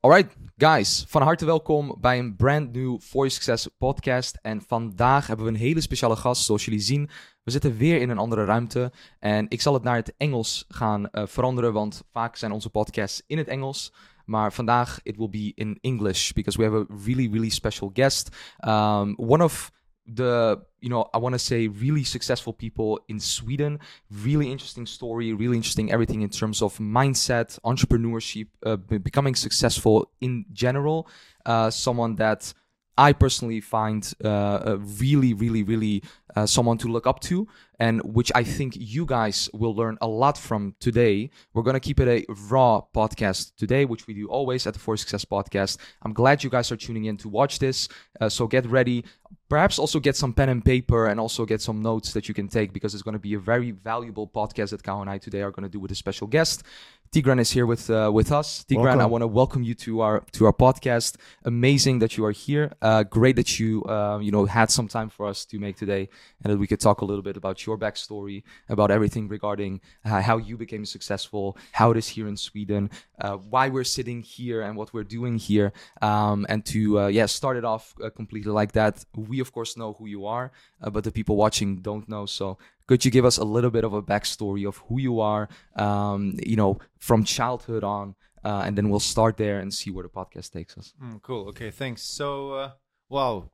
Alright, guys, van harte welkom bij een brand new Voice Success podcast. En vandaag hebben we een hele speciale gast, zoals jullie zien. We zitten weer in een andere ruimte. En ik zal het naar het Engels gaan uh, veranderen, want vaak zijn onze podcasts in het Engels. Maar vandaag, it will be in English, because we have a really, really special guest. Um, one of the you know i want to say really successful people in sweden. Really interesting story really interesting everything in terms of mindset entrepreneurship uh, becoming successful in general. Uh, someone that I personally find uh, really, really, really uh, someone to look up to, and which I think you guys will learn a lot from today. We're gonna keep it a raw podcast today, which we do always at the For Success podcast. I'm glad you guys are tuning in to watch this. Uh, so get ready. Perhaps also get some pen and paper and also get some notes that you can take because it's going to be a very valuable podcast that Kao and I today are going to do with a special guest. Tigran is here with uh, with us. Tigran, welcome. I want to welcome you to our to our podcast. Amazing that you are here. Uh, great that you uh, you know had some time for us to make today, and that we could talk a little bit about your backstory, about everything regarding uh, how you became successful, how it is here in Sweden, uh, why we're sitting here, and what we're doing here, um, and to uh, yeah start it off completely like that. We of course know who you are, but the people watching don't know. So could you give us a little bit of a backstory of who you are, um, you know, from childhood on, uh, and then we'll start there and see where the podcast takes us. Mm, cool. Okay. Thanks. So, uh, wow.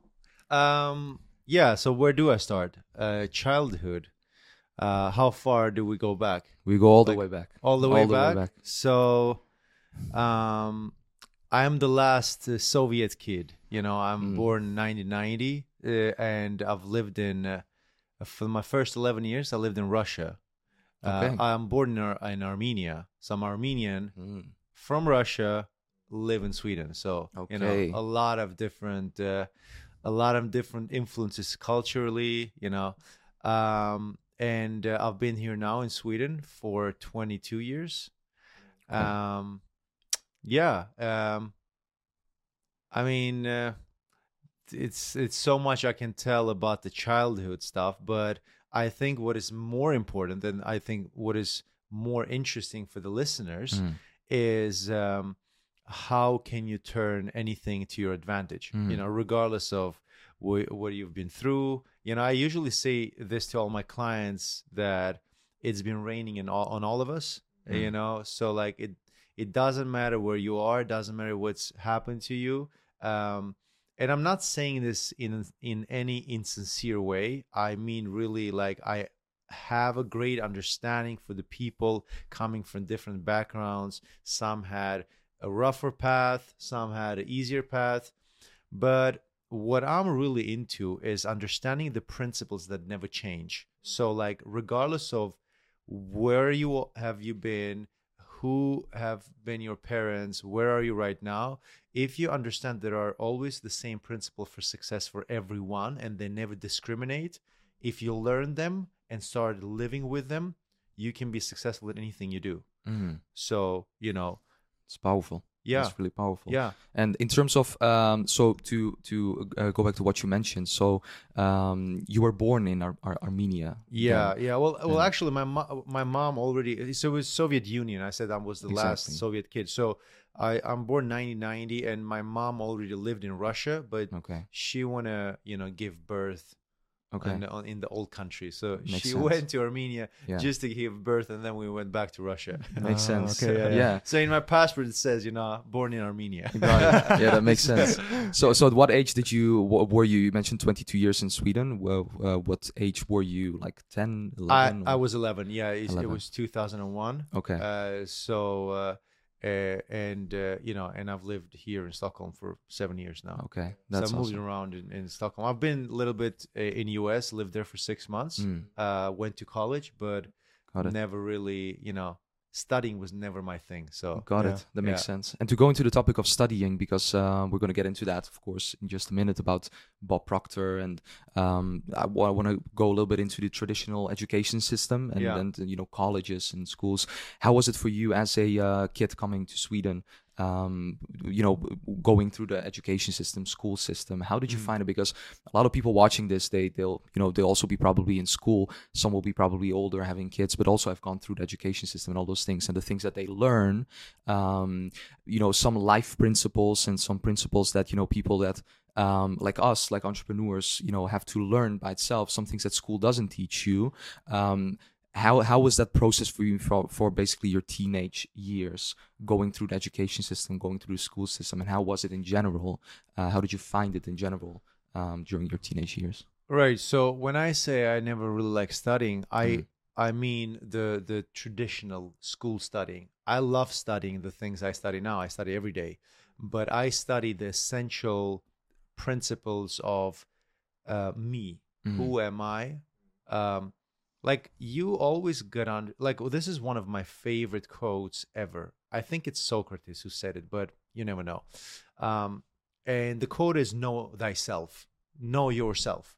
Um, yeah. So where do I start? Uh, childhood. Uh, how far do we go back? We go all like, the way back. All the, way, all back? the way back. So, um, I am the last uh, Soviet kid. You know, I'm mm. born 1990, uh, and I've lived in uh, for my first 11 years, I lived in Russia. Uh, okay. Uh, I'm born in, Ar- in, Armenia, so I'm Armenian mm. from Russia, live in Sweden. So okay. you know, a lot of different, uh, a lot of different influences culturally. You know, um, and uh, I've been here now in Sweden for 22 years. Um, yeah. Um, I mean, uh, it's it's so much I can tell about the childhood stuff, but I think what is more important, and I think what is more interesting for the listeners, mm. is um, how can you turn anything to your advantage? Mm. You know, regardless of wh- what you've been through. You know, I usually say this to all my clients that it's been raining in all, on all of us. Mm. You know, so like it it doesn't matter where you are, it doesn't matter what's happened to you. Um, and i'm not saying this in in any insincere way. I mean really like i have a great understanding for the people coming from different backgrounds. Some had a rougher path some had an easier path. But what i'm really into is understanding the principles that never change. So like regardless of where you have you been who have been your parents where are you right now? If you understand there are always the same principle for success for everyone and they never discriminate if you learn them and start living with them you can be successful at anything you do. Mm. so you know it's powerful yeah. It's really powerful. Yeah. And in terms of um so to to uh, go back to what you mentioned so um you were born in Ar- Ar- armenia yeah yeah. Well well actually my mo- my mom already so it was soviet union. I said i was the exactly. last soviet kid. So I, I'm born 1990 and my mom already lived in Russia, but okay. she wanna, you know, give birth okay. in, the, in the old country. So Makes she sense. went to Armenia yeah. just to give birth, and then we went back to Russia. Makes ah, sense. Okay, yeah, yeah. So in my passport it says, you know, born in Armenia. yeah, that makes sense. So, so at what age did you were you? You mentioned 22 years in Sweden. Well, uh, what age were you? Like 10, 11? I, I was 11. Yeah, it, 11. it was 2001. Okay. Uh, so. Uh, uh, and uh, you know, and I've lived here in Stockholm for seven years now. Okay, that's so I'm moving around in, in, Stockholm. I've been a little bit uh, in US, lived there for six months. Mm. went to college, but never really, you know, studying was never my thing. So got yeah. it. That makes yeah. sense. And to go into the topic of studying, because uh, we're going to get into that, of course, in just a minute about Bob Proctor, and um, I, want to go a little bit into the traditional education system and, yeah. and you know colleges and schools. How was it for you as a uh, kid coming to Sweden? um, you know, going through the education system, school system. How did you Mm. find it? Because a lot of people watching this, they they'll you know they'll also be probably in school. Some will be probably older, having kids, but also have gone through the education system and all those things. And the things that they learn, um, you know, some life principles and some principles that you know people that um, like us, like entrepreneurs, you know, have to learn by itself. Some things that school doesn't teach you. Um, how how was that process for you for, for basically your teenage years, going through the education system, going through the school system, and how was it in general? Uh, how did you find it in general um, during your teenage years? Right. So when I say I never really like studying, I Mhm. I mean the the traditional school studying. I love studying the things I study now. I study every day, but I study the essential principles of uh, me. Mhm. Who am I? Um, like you always get on. Like well, this is one of my favorite quotes ever. I think it's Socrates who said it, but you never know. Um, and the quote is "Know thyself, know yourself."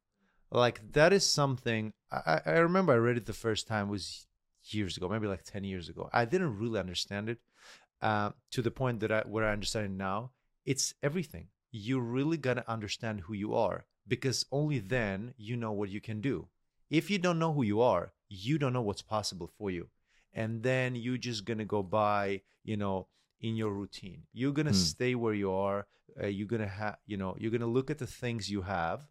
Like that is something I, I remember. I read it the first time was years ago, maybe like ten years ago. I didn't really understand it uh, to the point that I where I understand it now. It's everything. You really gotta understand who you are because only then you know what you can do. If you don't know who you are, you don't know what's possible for you, and then you're just gonna go by, you know, in your routine. You're gonna Hmm. stay where you are. Uh, you're gonna have, you know, you're gonna look at the things you have,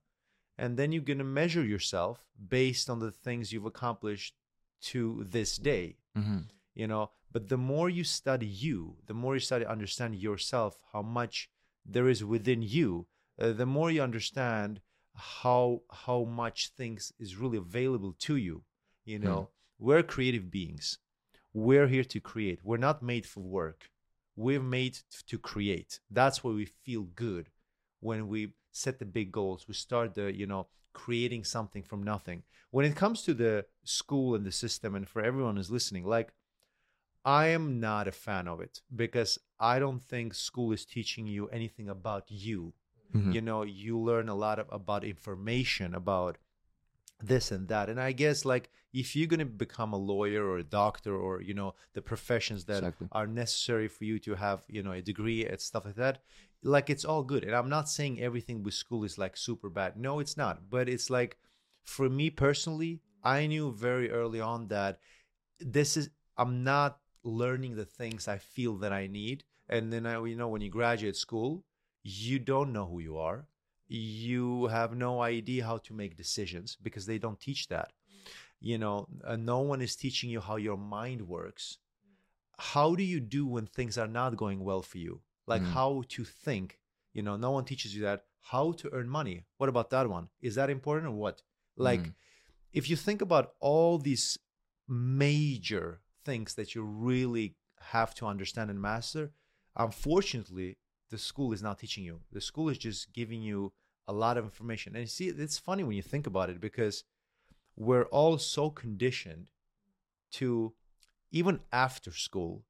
and then you're gonna measure yourself based on the things you've accomplished to this day Mm-hmm. you know but the more you study you the more you study understand yourself how much there is within you uh, the more you understand how how much things is really available to you you know? We're creative beings. We're here to create. We're not made for work. We're made to create. That's why we feel good when we set the big goals. We start the you know creating something from nothing. When it comes to the school and the system and for everyone who's listening like i am not a fan of it because i don't think school is teaching you anything about you. Mm-hmm. you know you learn a lot of, about information about this and that. And i guess like if you're going to become a lawyer or a doctor or you know the professions that Exactly. are necessary for you to have you know a degree and stuff like that like it's all good. And i'm not saying everything with school is like super bad. No it's not. But it's like for me personally i knew very early on that this is i'm not learning the things i feel that i need. And then i you know when you graduate school you don't know who you are. You have no idea how to make decisions because they don't teach that. You know uh, no one is teaching you how your mind works. How do you do when things are not going well for you? Like Mm. how to think. You know no one teaches you that. How to earn money. What about that one? Is that important or what? Like Mm. if you think about all these major things that you really have to understand and master. Unfortunately the school is not teaching you. The school is just giving you a lot of information. And you see it's funny when you think about it because we're all so conditioned to even after school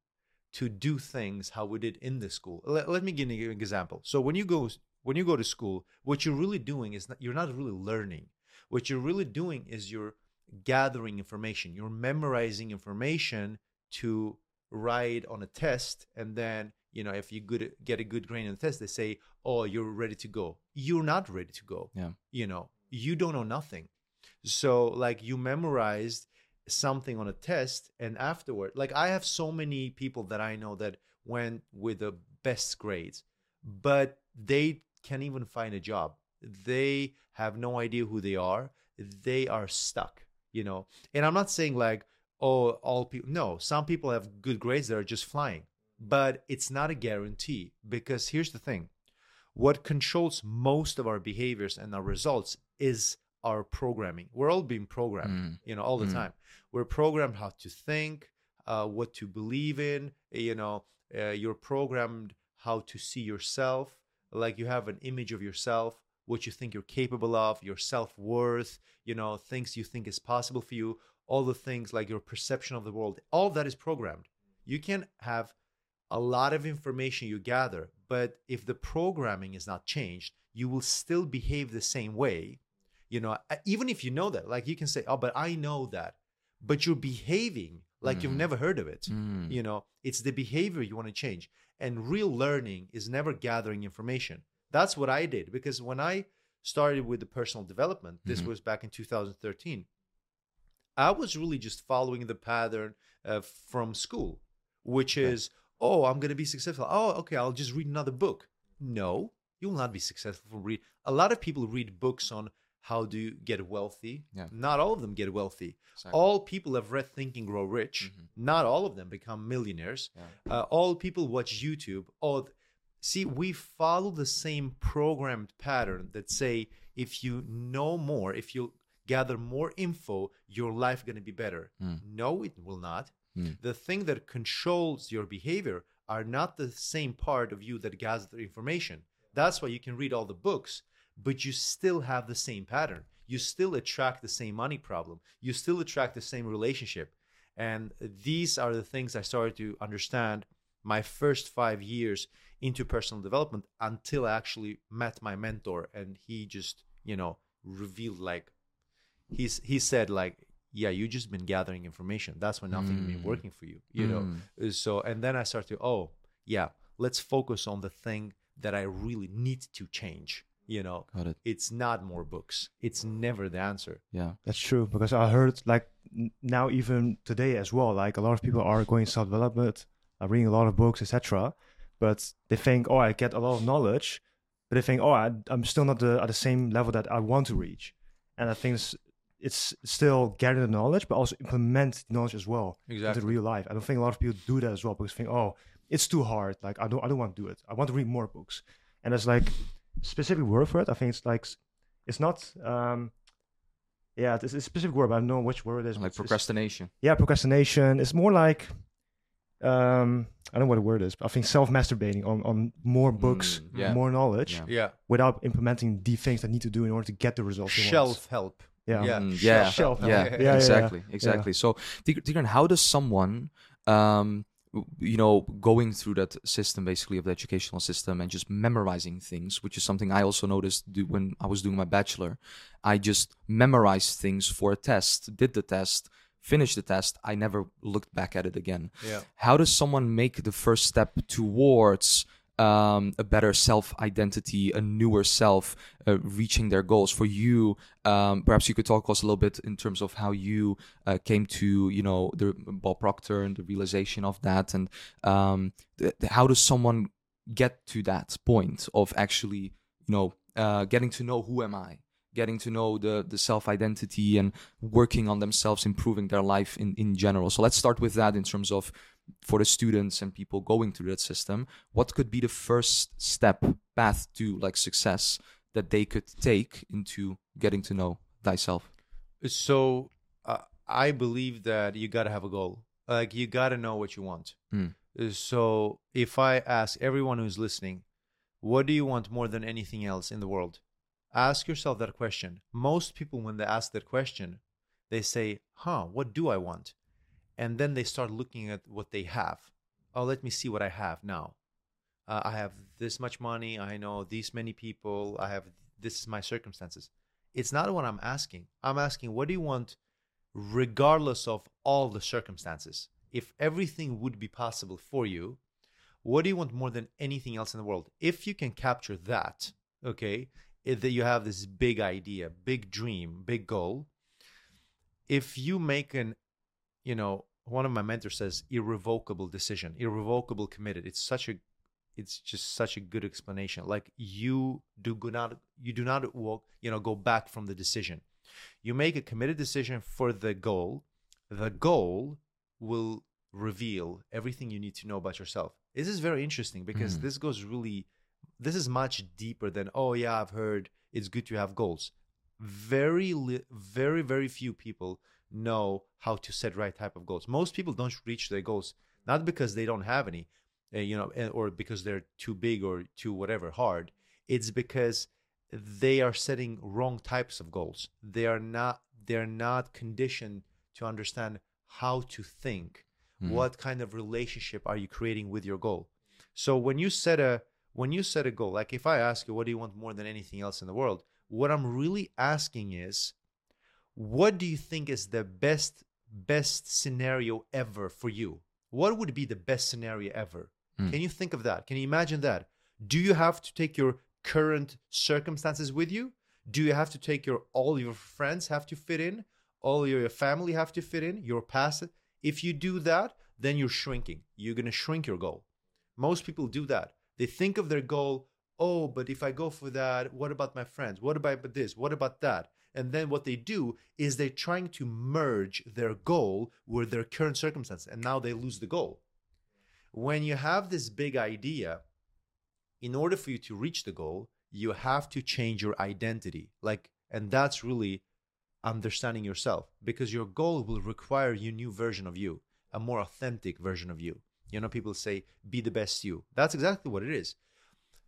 to do things how we did in the school. Let, let me give you an example. So when you go when you go to school what you're really doing is not, you're not really learning. What you're really doing is you're gathering information. You're memorizing information to write on a test and then you know if you good get a good grade on the test they say oh you're ready to go. You're not ready to go. Yeah. you know you don't know nothing. So like you memorized something on a test and afterward like i have so many people that i know that went with the best grades but they can't even find a job. They have no idea who they are. They are stuck you know and i'm not saying like oh all people no some people have good grades that are just flying but it's not a guarantee because here's the thing what controls most of our behaviors and our results is our programming we're all being programmed Mm. you know all the Mm. time we're programmed how to think uh, what to believe in you know uh, you're programmed how to see yourself like you have an image of yourself what you think you're capable of your self-worth you know things you think is possible for you all the things like your perception of the world all that is programmed you can have a lot of information you gather but if the programming is not changed you will still behave the same way you know even if you know that like you can say oh but i know that but you're behaving like you've Mhm. never heard of it Mm. you know it's the behavior you want to change And real learning is never gathering information. That's what I did because when I started with the personal development, this Mhm. was back in 2013. I was really just following the pattern uh, from school, which Okay. is, oh, I'm going to be successful. Oh, okay, I'll just read another book. No, you will not be successful from read. A lot of people read books on how to get wealthy. Yeah. Not all of them get wealthy. Exactly. All people have read Think and Grow Rich. Mhm. Not all of them become millionaires. Yeah. Uh, all people watch YouTube. All see, we follow the same programmed pattern that say if you know more, if you gather more info, your life going to be better. Mm. No, it will not. Mm. The thing that controls your behavior are not the same part of you that gathers the information. That's why you can read all the books, but you still have the same pattern. You still attract the same money problem. You still attract the same relationship. And these are the things I started to understand my first five years into personal development until I actually met my mentor and he just, you know, revealed like he's he said like, yeah, you just been gathering information. That's why nothing been Mm. working for you. You know. Mm. Uh, So and then I started to, oh, yeah, let's focus on the thing that I really need to change. You know, Got it. it's not more books. It's never the answer. Yeah. That's true because I heard like now even today as well, like a lot of people are going self development, are reading a lot of books, etc. But they think, oh, I get a lot of knowledge, but they think, oh, I, I'm still not the, at the same level that I want to reach. And I think it's, it's still getting the knowledge, but also implement the knowledge as well exactly. into real life. I don't think a lot of people do that as well because they think, oh, it's too hard. Like I don't, I don't want to do it. I want to read more books. And there's like specific word for it. I think it's like, it's not. um yeah, it's a specific word, but I don't know which word it is. Like It's- procrastination. yeah, procrastination. It's more like um I don't know what the word is, but I think self masturbating on, on more books, Mm, yeah. more knowledge Yeah. Yeah. without implementing the things that need to do in order to get the results. you want. Shelf help. Yeah. Yeah. Mm, yeah. Shelf help. Yeah, Yeah, yeah, exactly, yeah. exactly. So, Tig- Tigran, how does someone, um, you know, going through that system basically of the educational system and just memorizing things, which is something I also noticed do when I was doing my bachelor, I just memorized things for a test, did the test, finished the test, I never looked back at it again. Yeah. How does someone make the first step towards um, a better self identity, a newer self, uh, reaching their goals? For you, um, perhaps you could talk to us a little bit in terms of how you uh, came to, you know, the Bob Proctor and the realization of that, and um, th- how does someone get to that point of actually, you know, uh, getting to know who am I? Getting to know the the self identity and working on themselves, improving their life in in general. So let's start with that in terms of for the students and people going through that system what could be the first step path to like success that they could take into getting to know thyself So uh, I believe that you got to have a goal. Like you got to know what you want. Mm. So if I ask everyone who's listening, what do you want more than anything else in the world? Ask yourself that question. Most people, when they ask that question, they say, huh, what do I want? And then they start looking at what they have. Oh, let me see what I have now. Uh, I have this much money. I know these many people. I have this is my circumstances. It's not what I'm asking. I'm asking, what do you want, regardless of all the circumstances? If everything would be possible for you, what do you want more than anything else in the world? If you can capture that, okay, if that you have this big idea, big dream, big goal, if you make an, you know, one of my mentors says irrevocable decision, irrevocable committed. It's such a it's just such a good explanation. Like you do go not you do not walk, you know, go back from the decision. You make a committed decision for the goal. The goal will reveal everything you need to know about yourself. This is very interesting because Mhm. this goes really this is much deeper than oh yeah, I've heard it's good to have goals. Very very very few people know how to set right type of goals. Most people don't reach their goals not because they don't have any, uh, you know, or because they're too big or too whatever hard. It's because they are setting wrong types of goals. They are not they're not conditioned to understand how to think. Mhm. What kind of relationship are you creating with your goal? So when you set a when you set a goal, like if I ask you what do you want more than anything else in the world, what I'm really asking is what do you think is the best best scenario ever for you? What would be the best scenario ever? Mm. Can you think of that? Can you imagine that? Do you have to take your current circumstances with you? Do you have to take your all your friends have to fit in? All your family have to fit in? Your past? If you do that, then you're shrinking. You're going to shrink your goal. Most people do that. They think of their goal, oh, but if I go for that, what about my friends? What about this? What about that? And then what they do is they're trying to merge their goal with their current circumstance, and now they lose the goal. When you have this big idea, in order for you to reach the goal, you have to change your identity. Like, and that's really understanding yourself because your goal will require a new version of you, a more authentic version of you. You know, people say, be the best you. That's exactly what it is.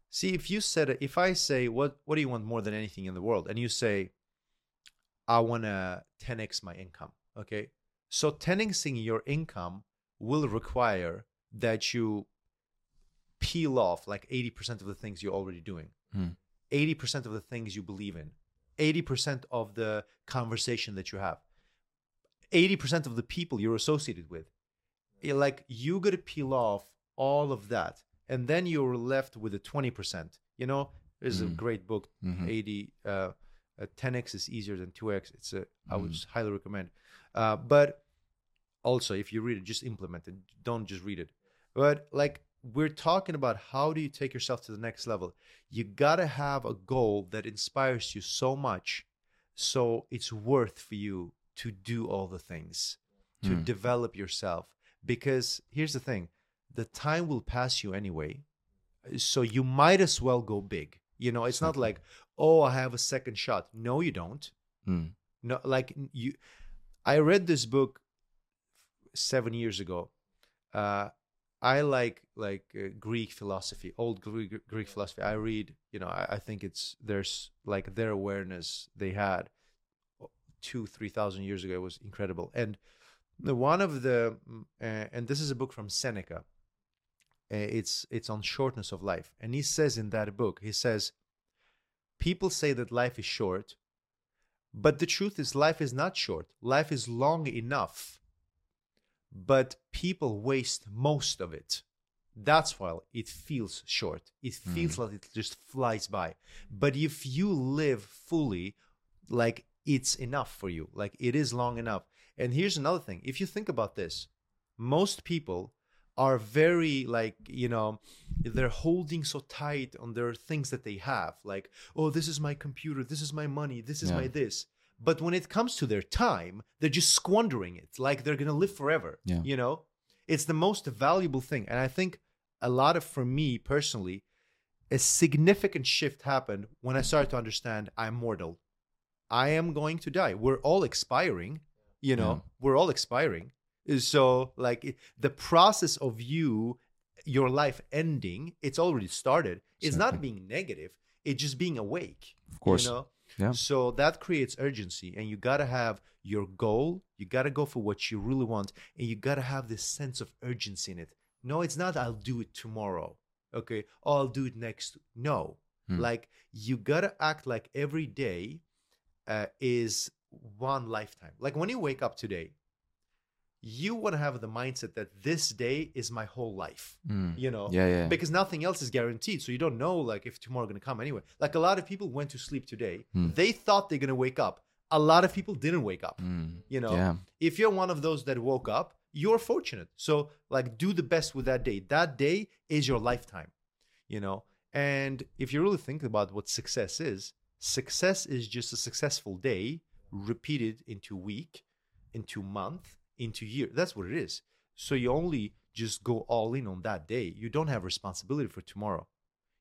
See, if you said, if I say, what, what do you want more than anything in the world? And you say, I want to 10x my income. Okay. So 10xing your income will require that you peel off like 80% of the things you're already doing, Hmm. 80% of the things you believe in, 80% of the conversation that you have, 80% of the people you're associated with. Like you got to peel off all of that. And then you're left with a 20%. You know, there's a Mm. great book, Mhm. 80, uh, uh, 10x is easier than 2x. It's a, I would Mm. highly recommend. Uh, but also, if you read it, just implement it. Don't just read it. But like we're talking about how do you take yourself to the next level? You gotta have a goal that inspires you so much, so it's worth for you to do all the things, to Mm. develop yourself. Because here's the thing: the time will pass you anyway, so you might as well go big. You know, it's not like, oh, I have a second shot. No, you don't. Mm. No, like you. I read this book seven years ago. Uh, I like like uh, Greek philosophy, old Greek, Greek philosophy. I read, you know, I, I think it's there's like their awareness they had two, three thousand years ago was incredible. And one of the mm, uh, and this is a book from Seneca. Uh, it's it's on shortness of life, and he says in that book, he says, people say that life is short, but the truth is, life is not short. Life is long enough. But people waste most of it. That's why it feels short. It feels like it just flies by. But if you live fully, like it's enough for you, like it is long enough. And here's another thing. If you think about this, most people are very like you know they're holding so tight on their things that they have. Like oh this is my computer. This is my money. This is Yeah. my this. But when it comes to their time they're just squandering it. Like they're gonna live forever Yeah. you know? It's the most valuable thing. And i think a lot of for me personally a significant shift happened when i started to understand i'm mortal. I am going to die. We're all expiring you know Yeah. we're all expiring so like the process of you your life ending it's already started it's not being negative it's just being awake Of course. you know Yeah. so that creates urgency and you got to have your goal you got to go for what you really want and you got to have this sense of urgency in it no it's not i'll do it tomorrow okay oh, i'll do it next no Hmm. like you got to act like every day uh, is one lifetime like when you wake up today you want to have the mindset that this day is my whole life Mm. you know Yeah, yeah. because nothing else is guaranteed so you don't know like if tomorrow going to come anyway like a lot of people went to sleep today Hmm. they thought they're going to wake up a lot of people didn't wake up Mm. you know Yeah. if you're one of those that woke up you're fortunate so like do the best with that day that day is your lifetime you know and if you really think about what success is success is just a successful day repeated into week into month into year. That's what it is. So you only just go all in on that day. You don't have responsibility for tomorrow.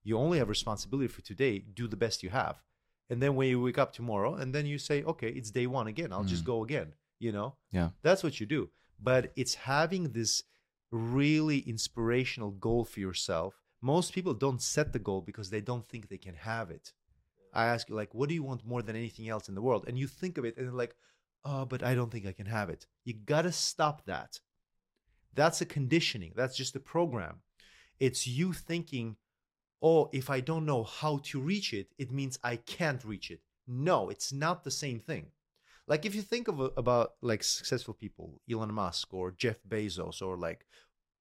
You only have responsibility for today. Do the best you have. And then when you wake up tomorrow and then you say okay it's day one again. I'll just Mm. go again you know? Yeah. that's what you do. But it's having this really inspirational goal for yourself. Most people don't set the goal because they don't think they can have it i ask you like what do you want more than anything else in the world? And you think of it and like oh but i don't think i can have it. You gotta stop that. That's a conditioning. That's just a program. It's you thinking oh if i don't know how to reach it it means i can't reach it. No it's not the same thing. Like if you think of about like successful people elon musk or jeff bezos or like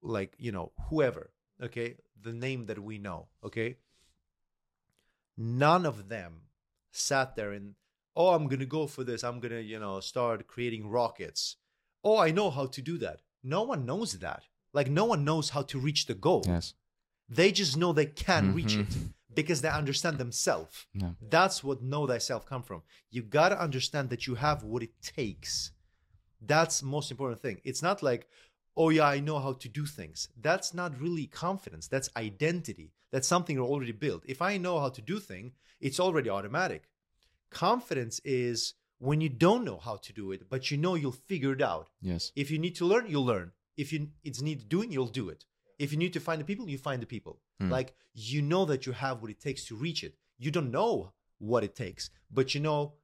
like you know whoever okay, the name that we know, okay, none of them sat there and, oh, I'm going to go for this. I'm going to, you know, start creating rockets. Oh, I know how to do that. No one knows that. Like, no one knows how to reach the goal. Yes. They just know they can mm-hmm. reach it because they understand themselves. Yeah. That's what know thyself come from. You got to understand that you have what it takes. That's most important thing. It's not like, oh yeah, I know how to do things. That's not really confidence. That's identity. That's something you're already built. If I know how to do thing, it's already automatic. Confidence is when you don't know how to do it, but you know you'll figure it out. Yes. If you need to learn, you'll learn. If you it's need doing, you'll do it. If you need to find the people, you find the people. Hmm. Like you know that you have what it takes to reach it. You don't know what it takes, but you know,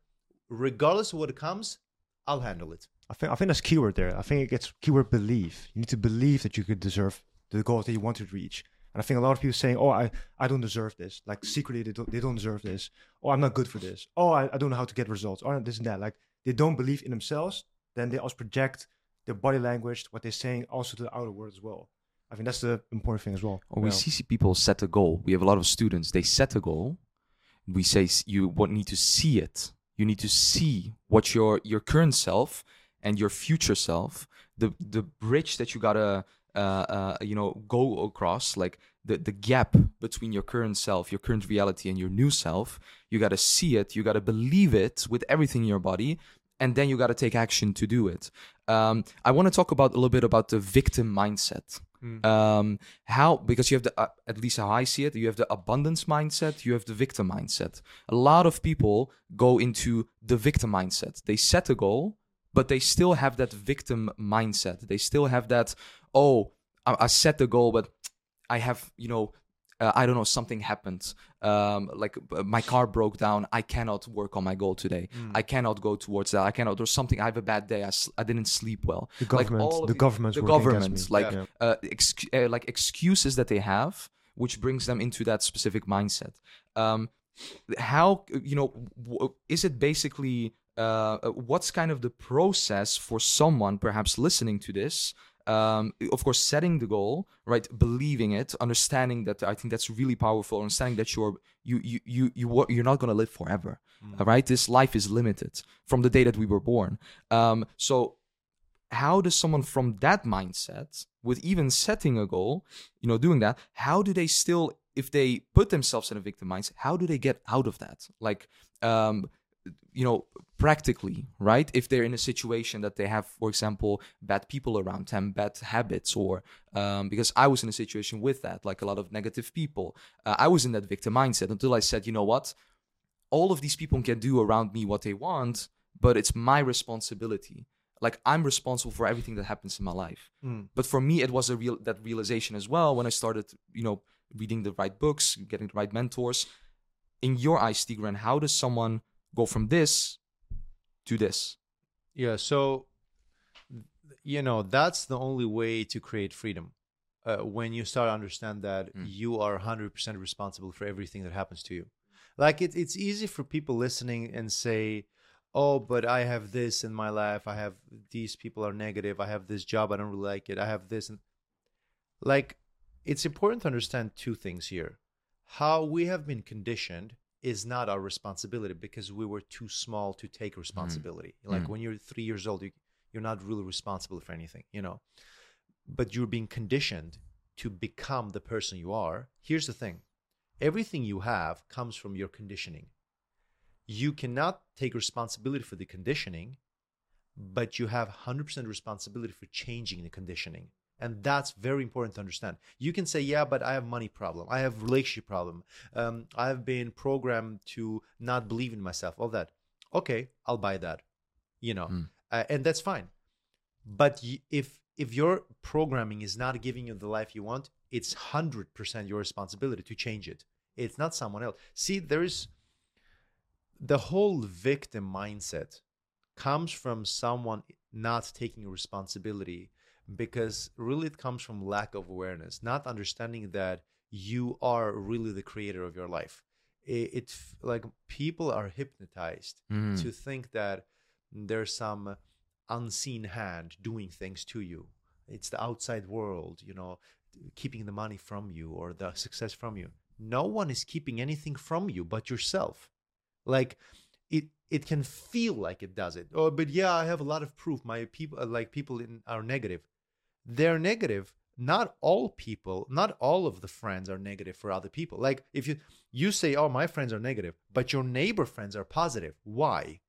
regardless of what comes, I'll handle it. I think I think that's keyword there. I think it gets keyword belief. You need to believe that you could deserve the goals that you want to reach. And I think a lot of people saying, "Oh, I, I don't deserve this." Like secretly, they don't they don't deserve this. Oh, I'm not good for this. Oh, I, I don't know how to get results. Or this and that. Like they don't believe in themselves. Then they also project their body language, what they're saying, also to the outer world as well. I think that's the important thing as well. Or we Yeah. see see people set a goal. We have a lot of students. They set a goal. We say you what need to see it. You need to see what your your current self and your future self, the the bridge that you gotta uh, uh, you know go across, like the the gap between your current self, your current reality, and your new self. You gotta see it. You gotta believe it with everything in your body, and then you gotta take action to do it. Um, I want to talk about a little bit about the victim mindset um how because you have the uh, at least how i see it you have the abundance mindset you have the victim mindset. A lot of people go into the victim mindset. They set a goal but they still have that victim mindset. They still have that oh i, I set the goal but i have you know uh, I don't know, something happened. Um, like my car broke down. I cannot work on my goal today. I cannot go towards that. I cannot. There's something. I have a bad day. I I didn't sleep well. The Like, government, all the the- government's the government, like Yeah. uh, ex- uh, like excuses that they have, which brings them into that specific mindset. Um, how you know w- is it basically uh, uh, what's kind of the process for someone perhaps listening to this? Um, of course, setting the goal, right? Believing it, understanding that. I think that's really powerful. Understanding that you're you you you you you're not gonna live forever, all right? This life is limited from the day that we were born. Um, so how does someone from that mindset with even setting a goal you know doing that how do they still if they put themselves in a victim mindset how do they get out of that like um you know practically right? If they're in a situation that they have for example bad people around them bad habits or um, because i was in a situation with that like a lot of negative people uh, i was in that victim mindset until i said you know what? All of these people can do around me what they want but it's my responsibility. Like i'm responsible for everything that happens in my life. Mm. but for me it was a real that realization as well when i started you know reading the right books getting the right mentors. In your eyes tigran how does someone go from this to this Yeah. So, you know, that's the only way to create freedom. Uh, when you start to understand that Mm. you are 100% responsible for everything that happens to you. Like, it, it's easy for people listening and say, oh, but I have this in my life. I have these people are negative. I have this job. I don't really like it. I have this. And like, it's important to understand two things here. How we have been conditioned is not our responsibility because we were too small to take responsibility. Like Mhm. when you're three years old, you, you're not really responsible for anything, you know. But you're being conditioned to become the person you are. Here's the thing everything you have comes from your conditioning. You cannot take responsibility for the conditioning, but you have 100% responsibility for changing the conditioning and that's very important to understand. You can say yeah but i have money problem. I have relationship problem. Um, i've been programmed to not believe in myself all that. Okay i'll buy that you know. Mm. uh, and that's fine. But y- if if your programming is not giving you the life you want it's 100% your responsibility to change it. It's not someone else. See there's the whole victim mindset comes from someone not taking responsibility because really it comes from lack of awareness not understanding that you are really the creator of your life it, it like people are hypnotized Mm. to think that there's some unseen hand doing things to you it's the outside world you know keeping the money from you or the success from you. No one is keeping anything from you but yourself. Like it it can feel like it does it. Oh, but yeah, I have a lot of proof. My people like people in are negative. They're negative. Not all people, not all of the friends are negative for other people. Like if you you say, "Oh, my friends are negative," but your neighbor friends are positive. Why?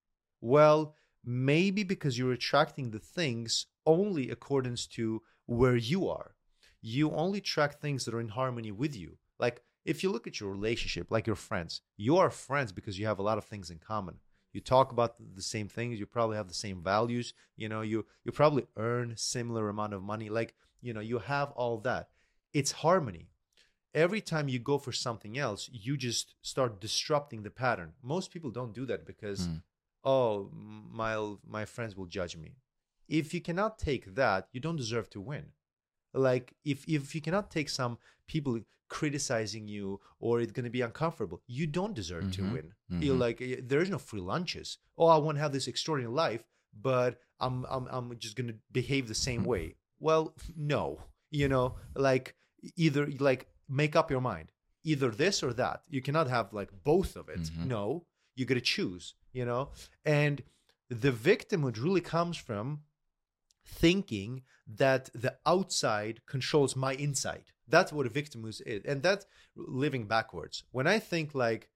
Well, maybe because you're attracting the things only accordance to where you are. You only track things that are in harmony with you. Like if you look at your relationship, like your friends, you are friends because you have a lot of things in common. You talk about the same things. You probably have the same values. You know, you you probably earn similar amount of money. Like you know, you have all that. It's harmony. Every time you go for something else, you just start disrupting the pattern. Most people don't do that because, Mm. oh, my my friends will judge me. If you cannot take that, you don't deserve to win like if if you cannot take some people criticizing you or it's going to be uncomfortable you don't deserve to Mhm. win you're Mhm. like eh, there's no free lunches oh i want to have this extraordinary life but i'm i'm, I'm just going to behave the same Mhm. way well no you know like either like make up your mind either this or that you cannot have like both of it Mhm. no you got to choose you know and the victimhood really comes from thinking that the outside controls my inside. That's what a victim is. And that's living backwards. When I think like,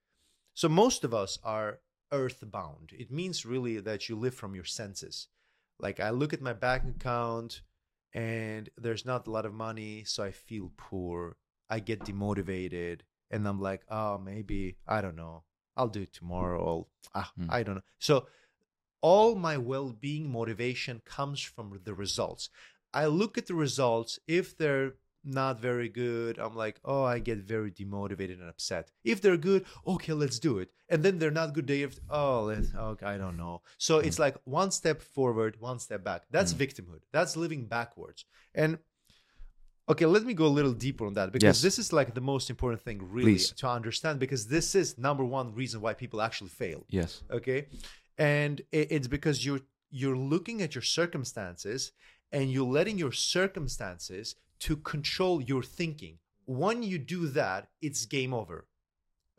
so most of us are earthbound. It means really that you live from your senses. Like I look at my bank account and there's not a lot of money, so I feel poor. I get demotivated and I'm like, oh, maybe, I don't know. I'll do it tomorrow. I'll, ah, Hmm. I don't know. So all my well-being motivation comes from the results. I look at the results if they're not very good i'm like oh i get very demotivated and upset. If they're good okay let's do it. And then they're not good they have oh let's okay i don't know. So it's like one step forward one step back. That's Mm. victimhood. That's living backwards. And okay let me go a little deeper on that because Yes. this is like the most important thing really Please. to understand because this is number one reason why people actually fail. Yes. okay and it's because you're you're looking at your circumstances and you're letting your circumstances to control your thinking. When you do that it's game over.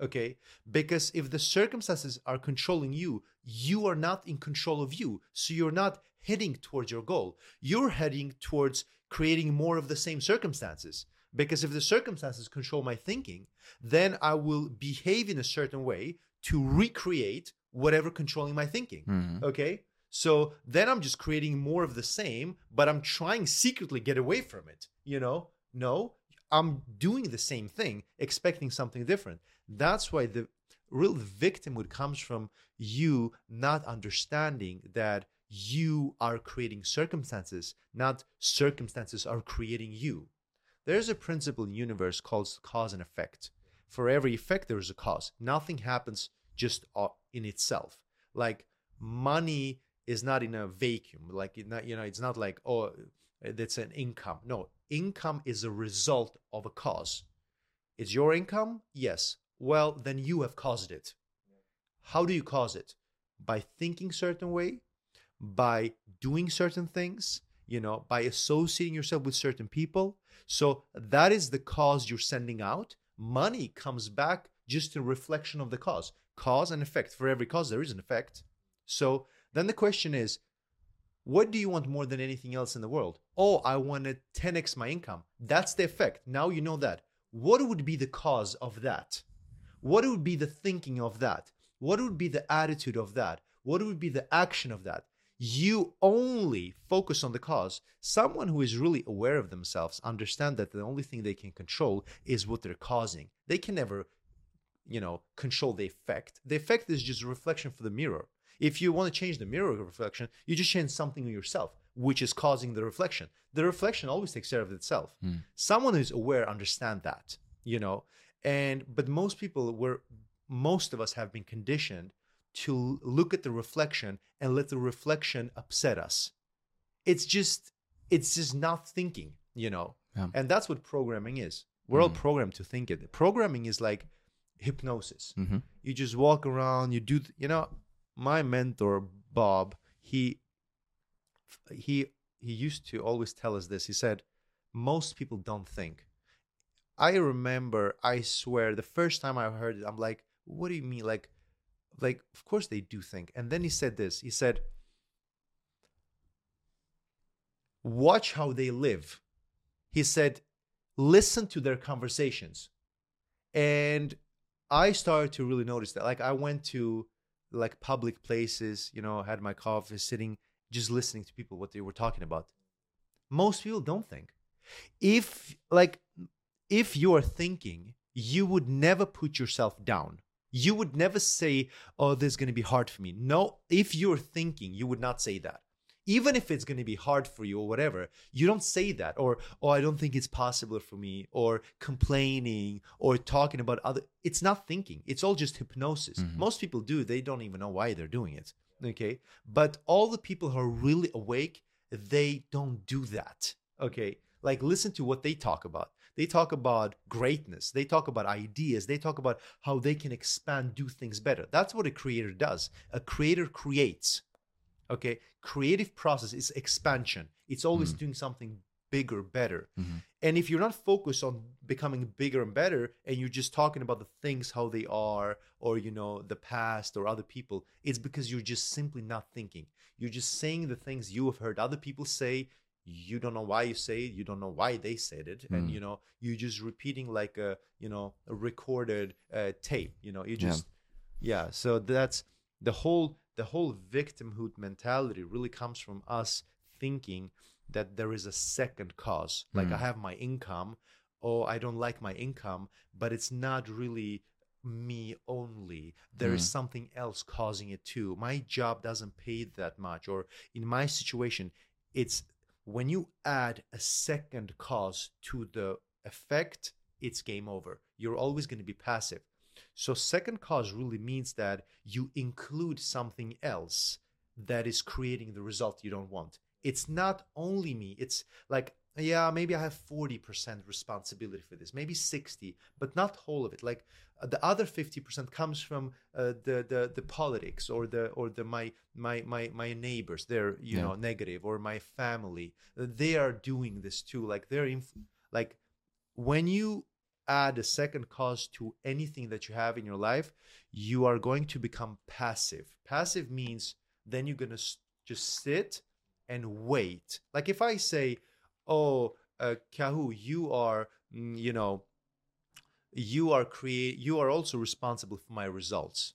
Okay? Because if the circumstances are controlling you you are not in control of you. So you're not heading towards your goal. You're heading towards creating more of the same circumstances. Because if the circumstances control my thinking then i will behave in a certain way to recreate whatever controlling my thinking Mhm. okay? So then i'm just creating more of the same but i'm trying secretly get away from it you know? No i'm doing the same thing expecting something different. That's why the real victimhood comes from you not understanding that you are creating circumstances not circumstances are creating you. There's a principle in universe called cause and effect. For every effect there is a cause. Nothing happens just in itself. Like money is not in a vacuum. Like not, you know it's not like oh eh, that's an income. No income is a result of a cause. It's your income? Yes. Well then you have caused it. How do you cause it? By thinking certain way by doing certain things you know by associating yourself with certain people. So that is the cause you're sending out. Money comes back just a reflection of the cause cause and effect. For every cause there is an effect. So then the question is what do you want more than anything else in the world? Oh i want to 10x my income. That's the effect. Now you know that. What would be the cause of that? What would be the thinking of that? What would be the attitude of that? What would be the action of that? You only focus on the cause. Someone who is really aware of themselves understand that the only thing they can control is what they're causing. They can never you know control the effect. The effect is just a reflection for the mirror. If you want to change the mirror reflection you just change something in yourself which is causing the reflection. The reflection always takes care of itself. Hmm. someone who's aware understand that you know and but most people were most of us have been conditioned to look at the reflection and let the reflection upset us. It's just it's just not thinking you know Yeah. and that's what programming is. We're all Mm. programmed to think it. Programming is like hypnosis Mhm. you just walk around you do th- you know my mentor bob he he he used to always tell us this he said most people don't think. I remember, I swear, the first time I heard it, I'm like, what do you mean? Like, like, of course they do think. And then he said this. He said, watch how they live. He said, listen to their conversations. And I started to really notice that. Like, I went to like public places, you know, had my coffee, sitting, just listening to people, what they were talking about. Most people don't think. If, like, if you are thinking, you would never put yourself down. You would never say, Oh, this is going to be hard for me. No, if you're thinking, you would not say that. Even if it's going to be hard for you or whatever, you don't say that. Or, Oh, I don't think it's possible for me. Or complaining or talking about other. It's not thinking. It's all just hypnosis. Mhm. Most people do. They don't even know why they're doing it. Okay. But all the people who are really awake, they don't do that. Okay. Like, listen to what they talk about. They talk about greatness. They talk about ideas. They talk about how they can expand, do things better. That's what a creator does. A creator creates. Okay. Creative process is expansion. It's always doing something bigger, better. Mhm. And if you're not focused on becoming bigger and better, and you're just talking about the things how they are, or you know, the past or other people, it's because you're just simply not thinking. You're just saying the things you have heard other people say. You don't know why you say it. You don't know why they said it, and Mm. you know, you're just repeating like a you know a recorded uh, tape. You know, you Yeah. just yeah. So that's the whole the whole victimhood mentality really comes from us thinking that there is a second cause. Like I Mm. have my income, or I don't like my income, but it's not really me only. There is Mm. something else causing it too. My job doesn't pay that much, or in my situation, it's when you add a second cause to the effect, it's game over. You're always going to be passive. So, second cause really means that you include something else that is creating the result you don't want. It's not only me. It's like, yeah, maybe I have 40% responsibility for this, maybe 60, but not whole of it. Like uh, the other 50% comes from uh, the, the the politics or the or the my my my my neighbors. They're you Yeah. know negative or my family. They are doing this too. Like they're inf- like when you add a second cause to anything that you have in your life, you are going to become passive. Passive means then you're going to just sit and wait. Like if I say, "Oh, uh, Kahou, you are, mm, you know, you are create, you are also responsible for my results."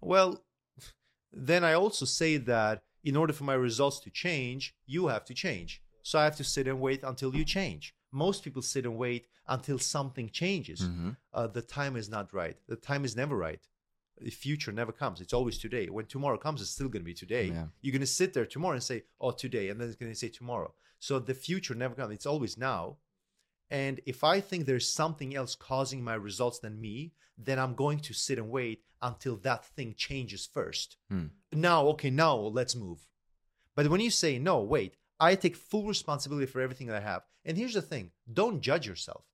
Well, then I also say that in order for my results to change, you have to change. So I have to sit and wait until you change. Most people sit and wait until something changes. Mhm. Uh, the time is not right. The time is never right. The future never comes. It's always today. When tomorrow comes, it's still going to be today. Yeah. You're going to sit there tomorrow and say, oh, today. And then it's going to say tomorrow. So the future never comes. It's always now. And if I think there's something else causing my results than me, then I'm going to sit and wait until that thing changes first. Hmm. Now, okay, now let's move. But when you say, no, wait, I take full responsibility for everything that I have. And here's the thing don't judge yourself.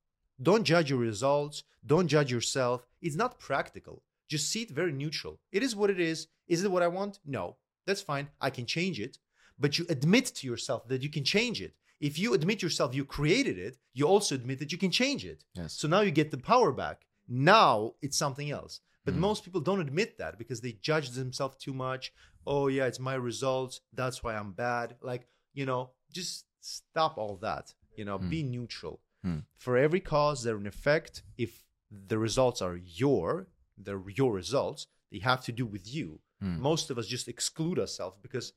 Don't judge your results. Don't judge yourself. It's not practical. Just see it very neutral. It is what it is. Is it what I want? No. That's fine. I can change it. But you admit to yourself that you can change it. If you admit yourself you created it, you also admit that you can change it. Yes. So now you get the power back. Now it's something else. But Mm. most people don't admit that because they judge themselves too much. Oh, yeah, it's my results. That's why I'm bad. Like, you know, just stop all that. You know, Mm. be neutral. Mm. For every cause, there's an effect. If the results are your, they're your results, they have to do with you. Mm. Most of us just exclude ourselves because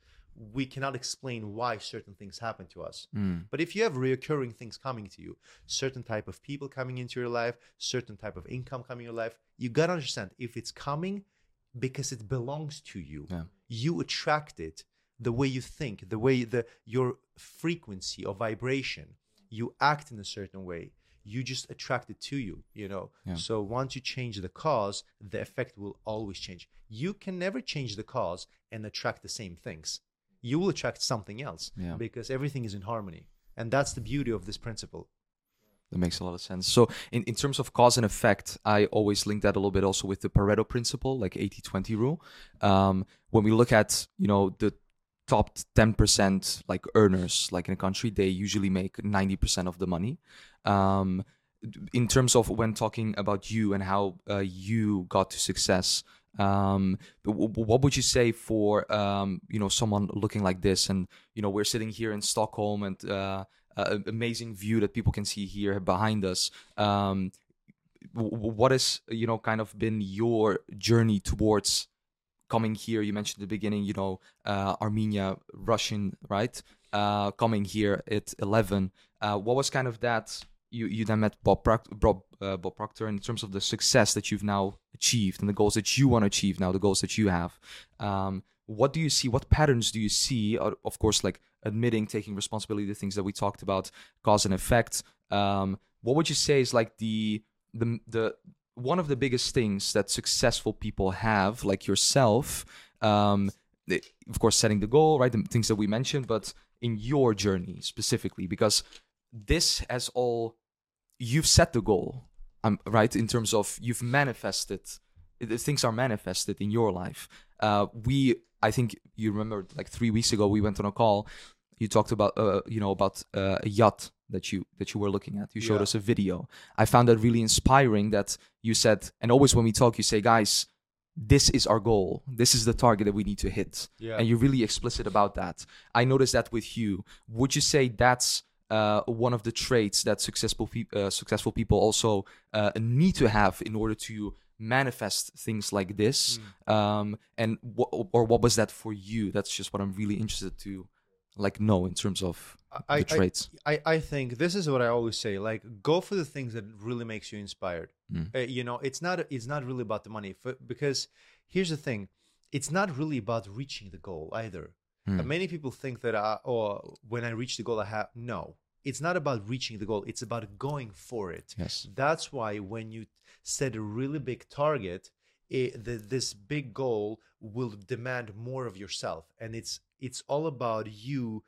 we cannot explain why certain things happen to us. Mm. But if you have reoccurring things coming to you, certain type of people coming into your life, certain type of income coming in your life, you gotta understand if it's coming because it belongs to you. Yeah. You attract it the way you think, the way the your frequency or vibration. You act in a certain way. You just attract it to you, you know. Yeah. So once you change the cause, the effect will always change. You can never change the cause and attract the same things. You will attract something else Yeah. because everything is in harmony. And that's the beauty of this principle. That makes a lot of sense. So, in, in terms of cause and effect, I always link that a little bit also with the Pareto principle, like 80 20 rule. Um, when we look at, you know, the top 10% like earners like in a country they usually make 90% of the money. Um, in terms of when talking about you and how uh, you got to success um, what would you say for um, you know someone looking like this? And you know we're sitting here in stockholm and uh, uh, amazing view that people can see here behind us. Um, what has you know kind of been your journey towards coming here you mentioned at the beginning you know uh, armenia russian right? Uh, coming here at 11 uh, what was kind of that you you then met bob, Proc- bob, uh, bob proctor in terms of the success that you've now achieved and the goals that you want to achieve now the goals that you have. Um, what do you see what patterns do you see Uh, of course like admitting taking responsibility the things that we talked about cause and effect? Um, what would you say is like the the the one of the biggest things that successful people have, like yourself, um, of course, setting the goal, right? The things that we mentioned, but in your journey specifically, because this has all you've set the goal, um, right? In terms of you've manifested, the things are manifested in your life. Uh, we, I think you remember, like three weeks ago, we went on a call. You talked about, uh, you know, about uh, a yacht that you that you were looking at. You showed Yeah. us a video. I found that really inspiring. That you said, and always when we talk, you say, guys, this is our goal. This is the target that we need to hit. Yeah. And you're really explicit about that. I noticed that with you. Would you say that's uh, one of the traits that successful pe- uh, successful people also uh, need to have in order to manifest things like this? Um, and wh- or what was that for you? That's just what I'm really interested to like know in terms of I, traits. I, I, think this is what I always say. Like, go for the things that really makes you inspired. Mm. Uh, you know, it's not it's not really about the money. For, because here's the thing, it's not really about reaching the goal either. Mm. Uh, many people think that, I, or when I reach the goal, I have no. It's not about reaching the goal. It's about going for it. Yes. That's why when you set a really big target, it, the, this big goal will demand more of yourself, and it's it's all about you,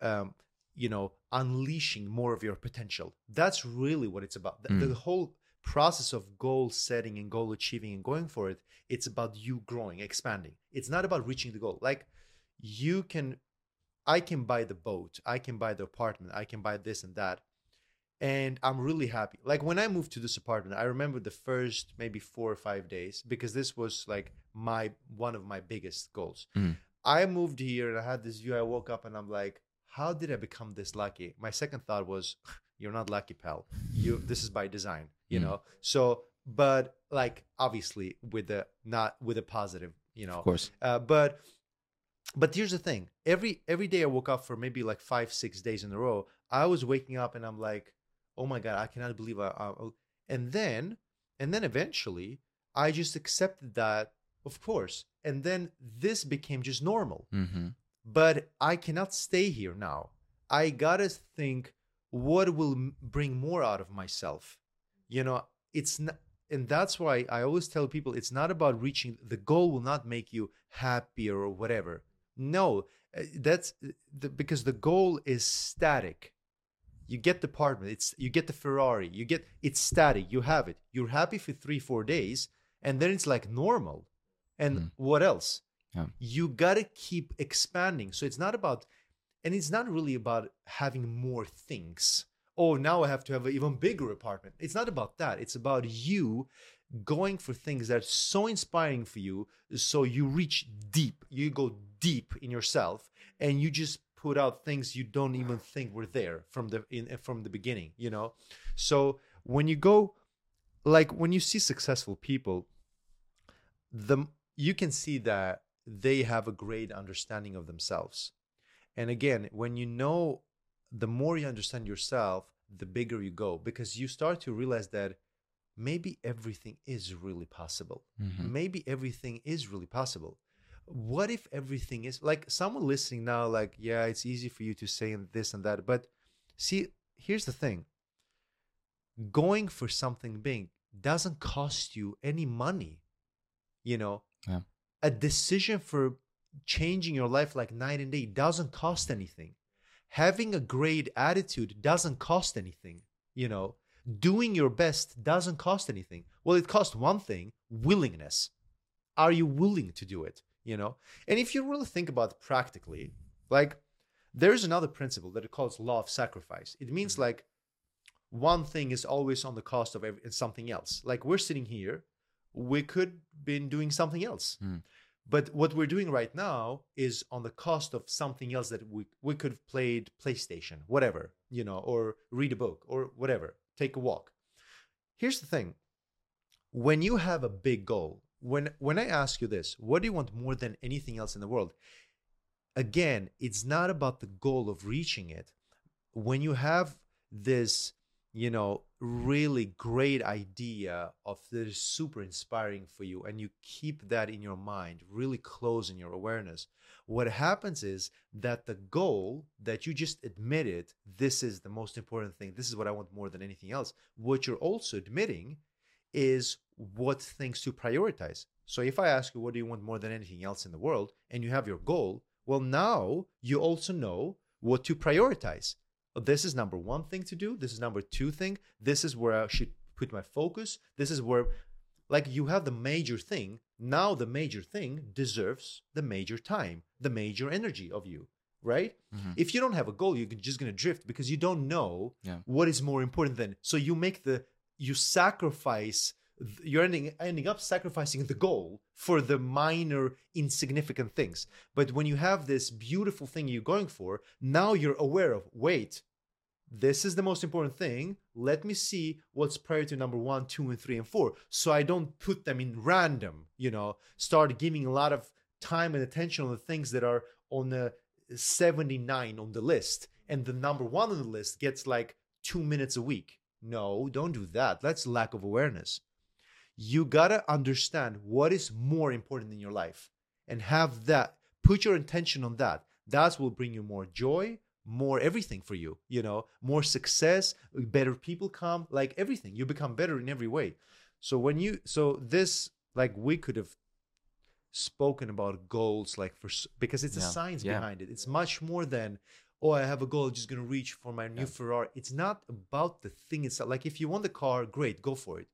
um, you know, unleashing more of your potential. That's really what it's about. The, Mm. the whole process of goal setting and goal achieving and going for it, it's about you growing, expanding. It's not about reaching the goal. Like you can, I can buy the boat, I can buy the apartment, I can buy this and that and I'm really happy. Like when I moved to this apartment, I remember the first maybe four or five days because this was like my one of my biggest goals. Mhm. I moved here and I had this view. I woke up and I'm like, how did I become this lucky? My second thought was, you're not lucky, pal. You this is by design, you Mhm. know. So, but like obviously with the not with a positive, you know. Of course. Uh, but but here's the thing every every day i woke up for maybe like five six days in a row i was waking up and i'm like oh my god i cannot believe i, I and then and then eventually i just accepted that of course and then this became just normal Mm-hmm. But i cannot stay here now. I gotta think what will bring more out of myself. You know it's not and that's why i always tell people it's not about reaching the goal will not make you happier or whatever. No uh, that's the, because the goal is static. You get the apartment it's you get the ferrari you get it's static you have it. You're happy for three four days and then it's like normal. And Mm. what else You gotta keep expanding. So it's not about and it's not really about having more things. Oh now i have to have an even bigger apartment. It's not about that. It's about you going for things that are so inspiring for you so you reach deep. You go deep in yourself and you just put out things you don't even think were there from the in uh, from the beginning you know? So when you go like when you see successful people the you can see that they have a great understanding of themselves. And again when you know the more you understand yourself the bigger you go because you start to realize that maybe everything is really possible. Mm-hmm. maybe everything is really possible. What if everything is like someone listening now like yeah it's easy for you to say this and that but see here's the thing. Going for something big doesn't cost you any money you know? Yeah. A decision for changing your life like night and day doesn't cost anything. Having a great attitude doesn't cost anything you know. Doing your best doesn't cost anything. Well it costs one thing willingness. Are you willing to do it you know? And if you really think about it practically like there's another principle that it calls law of sacrifice. It means mm-hmm. like one thing is always on the cost of every, something else. Like we're sitting here we could been doing something else. Mm. but what we're doing right now is on the cost of something else that we we could have played playstation whatever you know or read a book or whatever take a walk. Here's the thing. When you have a big goal when when i ask you this what do you want more than anything else in the world? Again it's not about the goal of reaching it. When you have this you know really great idea of that is super inspiring for you and you keep that in your mind really close in your awareness. What happens is that the goal that you just admitted this is the most important thing. This is what i want more than anything else what you're also admitting is what things to prioritize. So if i ask you what do you want more than anything else in the world? and you have your goal well now you also know what to prioritize this is number one thing to do. This is number two thing. This is where i should put my focus. This is where like you have the major thing. Now the major thing deserves the major time the major energy of you right? Mhm. if you don't have a goal you're just going to drift because you don't know Yeah. what is more important than so you make the you sacrifice you're ending ending up sacrificing the goal for the minor insignificant things. But when you have this beautiful thing you're going for now you're aware of wait this is the most important thing. Let me see what's priority number one two and three and four so i don't put them in random you know? Start giving a lot of time and attention on the things that are on the 79 on the list and the number one on the list gets like two minutes a week. No don't do that. That's lack of awareness you gotta understand what is more important in your life and have that put your intention on that. That will bring you more joy more everything for you you know more success better people come like everything. You become better in every way. So when you so this like we could have spoken about goals like for because it's a science yeah. behind it. It's much more than oh i have a goal just gonna reach for my new Yeah. ferrari. It's not about the thing itself. Like if you want the car great go for it.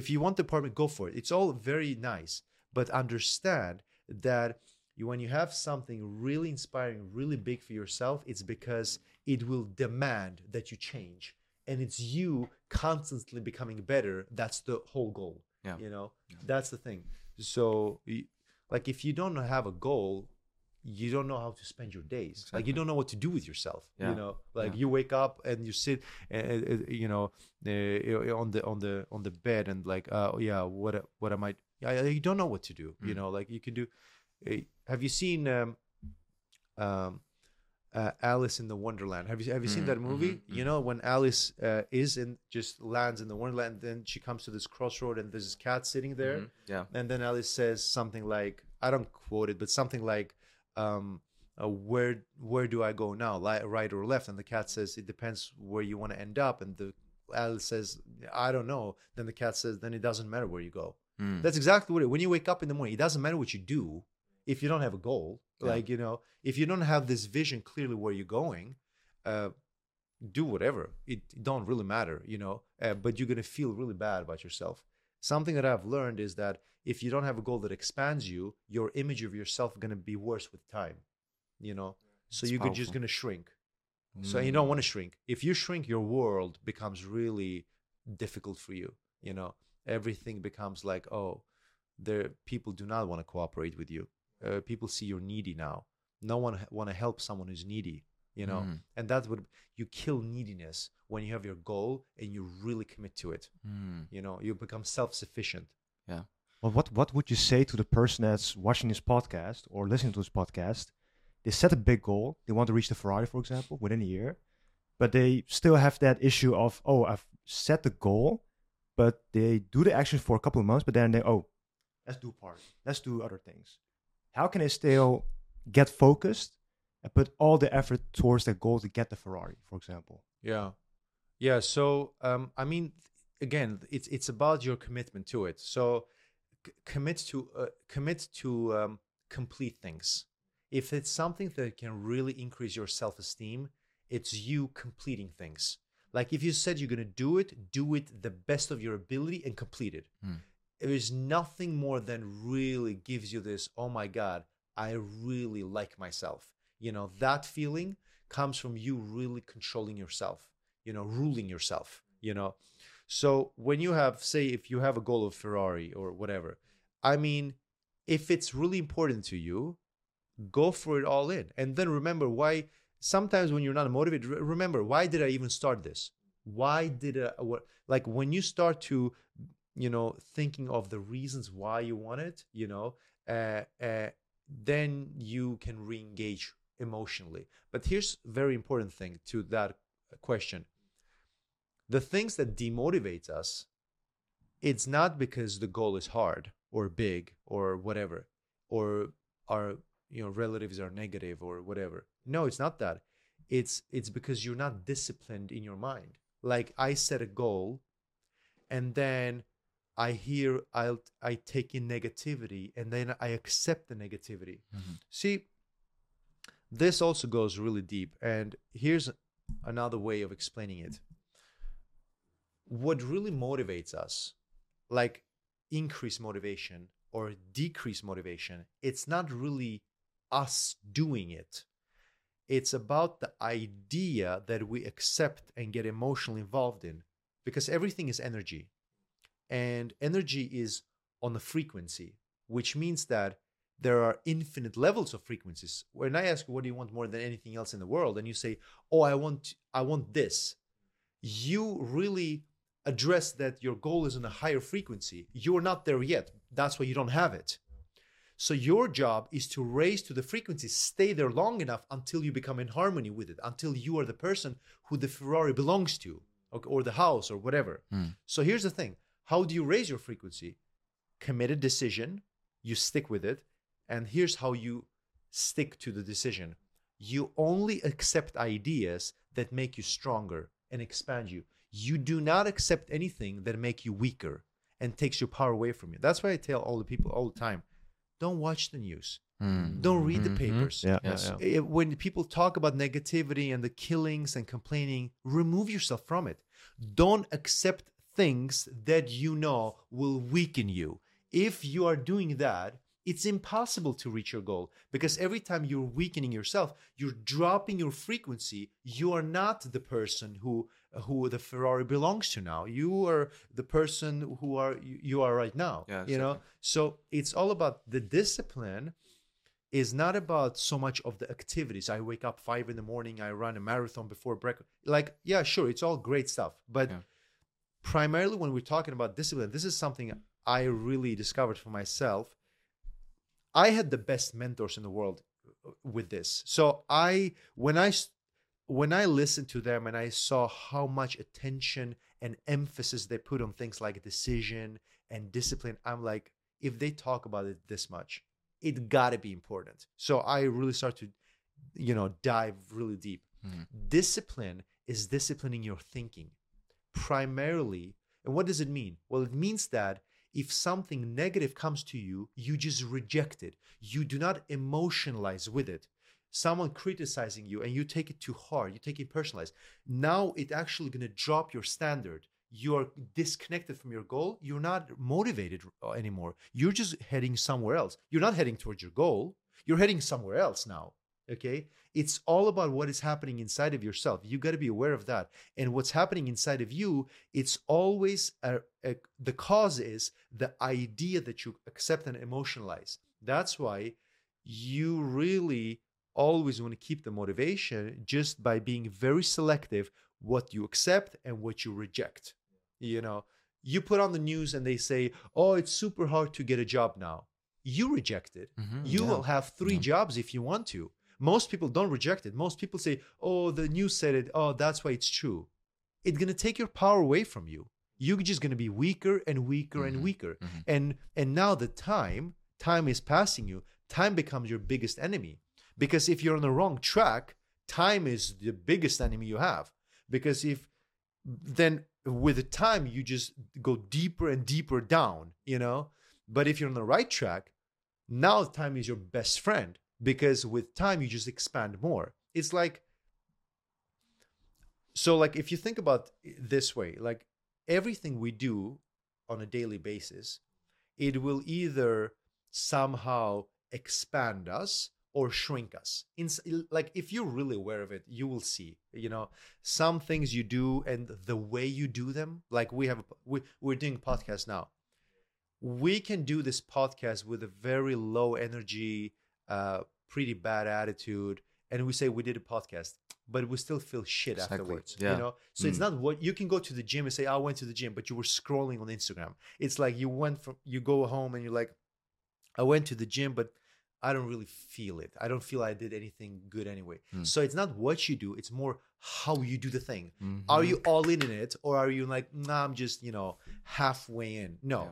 If you want the apartment go for it. It's all very nice. But understand that you, when you have something really inspiring really big for yourself it's because it will demand that you change. And it's you constantly becoming better. That's the whole goal Yeah. you know? Yeah. that's the thing. So like if you don't have a goal you don't know how to spend your days like you don't know what to do with yourself Yeah. you know like Yeah. you wake up and you sit uh, uh, you know uh, on the on the on the bed and like uh, oh yeah what what am i yeah, you don't know what to do you Mm. know like you can do have you seen um um uh, Alice in the Wonderland. Have you have you seen Mm, that movie? mhm, You know when Alice uh, is in just lands in the Wonderland, then she comes to this crossroad and there's this cat sitting there, Mhm. Yeah. and then Alice says something like I don't quote it, but something like um, uh, where where do I go now, li- right or left? And the cat says it depends where you want to end up, and the Alice says I don't know. Then the cat says then it doesn't matter where you go. Mm. That's exactly what it. When you wake up in the morning, it doesn't matter what you do if you don't have a goal. Yeah. Like you know, if you don't have this vision clearly where you're going, uh, do whatever. It, it don't really matter, you know. Uh, but you're gonna feel really bad about yourself. Something that I've learned is that if you don't have a goal that expands you, your image of yourself gonna be worse with time. You know, so you're just gonna shrink. So you Mm. don't want to shrink. If you shrink, your world becomes really difficult for you. You know, everything becomes like, oh, there people do not want to cooperate with you. Uh, people see you're needy now. No one want to help someone who's needy. You know, Mm. and that's what you kill neediness when you have your goal and you really commit to it. Mm. You know, you become self-sufficient. Well, what what would you say to the person that's watching this podcast or listening to this podcast? They set a big goal. They want to reach the Ferrari, for example, within a year, but they still have that issue of oh, I've set the goal, but they do the action for a couple of months, but then they oh, let's do part, let's do other things. How can they still get focused and put all the effort towards that goal to get the Ferrari, for example? Yeah, yeah. So, um, I mean, again, it's it's about your commitment to it. So, c- commit to uh, commit to um, complete things. If it's something that can really increase your self esteem, it's you completing things. Like if you said you're gonna do it, do it the best of your ability and complete it. Hmm. There is nothing more than really gives you this. Oh my God, I really like myself. You know, that feeling comes from you really controlling yourself, you know, ruling yourself, you know. So when you have, say, if you have a goal of Ferrari or whatever, I mean, if it's really important to you, go for it all in. And then remember why sometimes when you're not motivated, remember why did I even start this? Why did I what like when you start to you know thinking of the reasons why you want it, you know, uh, uh, then you can re-engage emotionally. But here's very important thing to that question. The things that demotivates us, it's not because the goal is hard or big or whatever, or our you know relatives are negative or whatever. No, it's not that. It's it's because you're not disciplined in your mind. Like I set a goal, and then I hear I'll I take in negativity, and then I accept the negativity. Mhm. See, this also goes really deep. And here's another way of explaining it. What really motivates us, like increase motivation or decrease motivation, it's not really us doing it. It's about the idea that we accept and get emotionally involved in because everything is energy. And energy is on a frequency, which means that there are infinite levels of frequencies. When I ask what do you want more than anything else in the world, and you say, "Oh, I want I want this," you really address that your goal is on a higher frequency. You're not there yet. That's why you don't have it. So your job is to raise to the frequency, stay there long enough until you become in harmony with it, until you are the person who the Ferrari belongs to, or, or the house, or whatever. Mm. So here's the thing: how do you raise your frequency? Committed decision, you stick with it, and here's how you stick to the decision. You only accept ideas that make you stronger and expand you. You do not accept anything that make you weaker and takes your power away from you. That's why I tell all the people all the time, don't watch the news. Mm. Don't read the Mhm. papers. Yeah, Yes. yeah, yeah. Eh, When people talk about negativity and the killings and complaining, remove yourself from it. Don't accept things that you know will weaken you. If you are doing that, it's impossible to reach your goal because every time you're weakening yourself, you're dropping your frequency. You are not the person who who the Ferrari belongs to now. You are the person who are you, are right now. Yeah, you know. So it's all about the discipline is not about so much of the activities. I wake up five in the morning, I run a marathon before breakfast. Like, yeah, sure, it's all great stuff. But Yeah. primarily when we're talking about discipline, this is something I really discovered for myself. I had the best mentors in the world with this. So I when I when I listened to them and I saw how much attention and emphasis they put on things like decision and discipline, I'm like, if they talk about it this much, it got to be important. So I really start to, you know, dive really deep. Mhm. Discipline is disciplining your thinking primarily. And what does it mean? Well, it means that if something negative comes to you, you just reject it. You do not emotionalize with it. Someone criticizing you and you take it too hard, you take it personalized. Now it actually going to drop your standard. You're disconnected from your goal. You're not motivated uh, anymore. You're just heading somewhere else. You're not heading towards your goal. You're heading somewhere else now. Okay. It's all about what is happening inside of yourself. You got to be aware of that. And what's happening inside of you, it's always a, a, the cause is the idea that you accept and emotionalize. That's why you really always want to keep the motivation just by being very selective what you accept and what you reject. You know, you put on the news and they say, "Oh, it's super hard to get a job now." You reject it. Mhm. You Yeah. will have three Yeah. jobs if you want to. Most people don't reject it. Most people say, "Oh, the news said it. Oh, that's why it's true." It's going to take your power away from you. You're just going to be weaker and weaker Mhm. and weaker. Mhm. And and now the time, time is passing you. Time becomes your biggest enemy. Because if you're on the wrong track, time is the biggest enemy you have. Because if then with the time you just go deeper and deeper down, you know? But if you're on the right track, now time is your best friend because with time you just expand more. It's like so like if you think about this way, like everything we do on a daily basis, it will either somehow expand us or shrink us. In, like if you're really aware of it, you will see. You know, some things you do and the way you do them. Like we have, a, we we're doing a podcast now. We can do this podcast with a very low energy, uh, pretty bad attitude, and we say we did a podcast, but we still feel shit Exactly. afterwards. Yeah. You know, so it's Mm. not what you can go to the gym and say I went to the gym, but you were scrolling on Instagram. It's like you went from you go home and you're like, I went to the gym, but I don't really feel it. I don't feel I did anything good anyway. Mm. So it's not what you do; it's more how you do the thing. Mhm. Are you all in in it, or are you like, nah, I'm just you know halfway in? No. Yeah.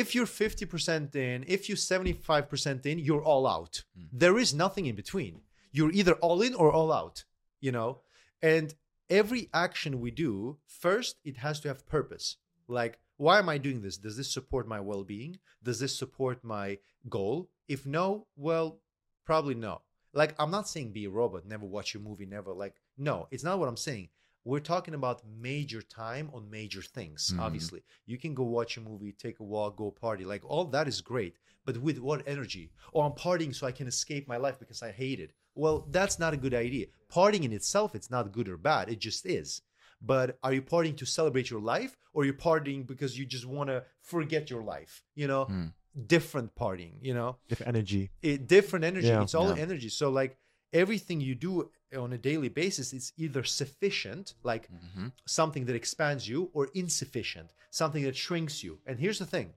If you're 50% in, if you're 75% in, you're all out. Mm. There is nothing in between. You're either all in or all out, you know? And every action we do, first, it has to have purpose. Like, why am I doing this? Does this support my well being? Does this support my goal? If no, well, probably no. Like, I'm not saying be a robot, never watch a movie, never like, no, it's not what I'm saying. We're talking about major time on major things, Mhm. obviously. You can go watch a movie, take a walk, go party. Like, all that is great. But with what energy? Or I'm partying so I can escape my life because I hate it. Well, that's not a good idea. Partying in itself, it's not good or bad. It just is. But are you partying to celebrate your life or you're partying because you just want to forget your life? You know, Mm. Different partying, you know, Different energy. it, different energy. Yeah. It's all Yeah. energy. So, like, everything you do on a daily basis is either sufficient, like Mhm. something that expands you, or insufficient, something that shrinks you. And here's the thing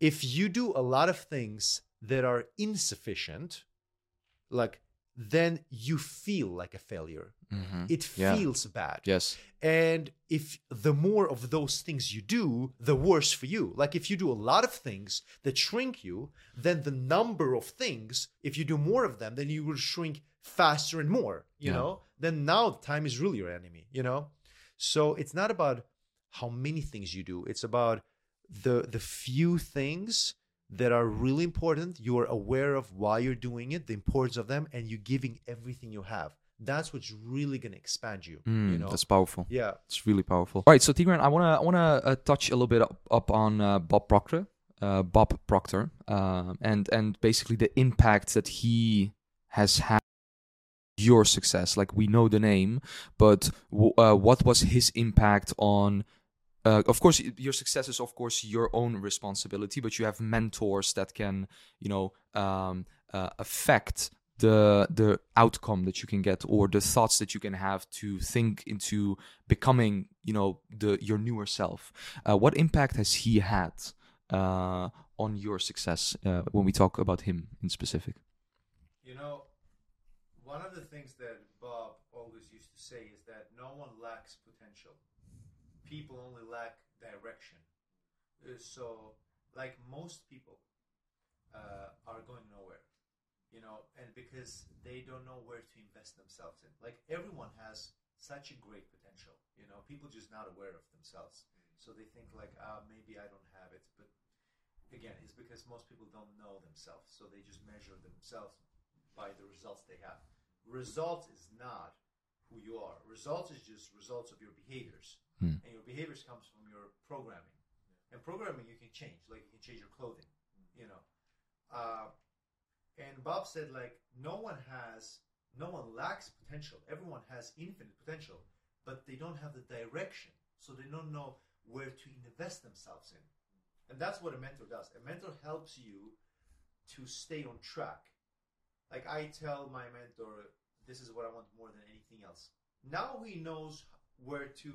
if you do a lot of things that are insufficient, like, then you feel like a failure. Mhm. It Yeah. feels bad. Yes. And if the more of those things you do, the worse for you. Like if you do a lot of things that shrink you, then the number of things, if you do more of them, then you will shrink faster and more, you Yeah. know? Then now time is really your enemy, you know? So it's not about how many things you do. It's about the the few things that are really important. You are aware of why you're doing it, the importance of them, and you're giving everything you have. That's what's really gonna expand you. Mm, you know? That's powerful. yeah. It's really powerful. All right, so Tigran, I wanna I wanna uh, touch a little bit up, up on uh, Bob Proctor, uh, Bob Proctor, um, and and basically the impact that he has had your success. Like we know the name, but w- uh, what was his impact on? Uh, of course, your success is of course your own responsibility, but you have mentors that can, you know, um, uh, affect the the outcome that you can get or the thoughts that you can have to think into becoming you know the your newer self uh, what impact has he had uh, on your success uh, when we talk about him in specific You know, one of the things that Bob always used to say is that no one lacks potential. People only lack direction. Uh, So, like most people uh, are going nowhere, you know, and because they don't know where to invest themselves in. Like everyone has such a great potential, you know, people just not aware of themselves. So they think like, ah, maybe I don't have it, but again, it's because most people don't know themselves, so they just measure themselves by the results they have. Results is not who you are. Results is just results of your behaviors, Hmm. and your behaviors comes from your programming. And programming you can change, like you can change your clothing, you know. Uh, and Bob said like no one has, no one lacks potential. Everyone has infinite potential, but they don't have the direction, so they don't know where to invest themselves in. And that's what a mentor does. A mentor helps you to stay on track. Like I tell my mentor, this is what I want more than anything else. Now he knows where to,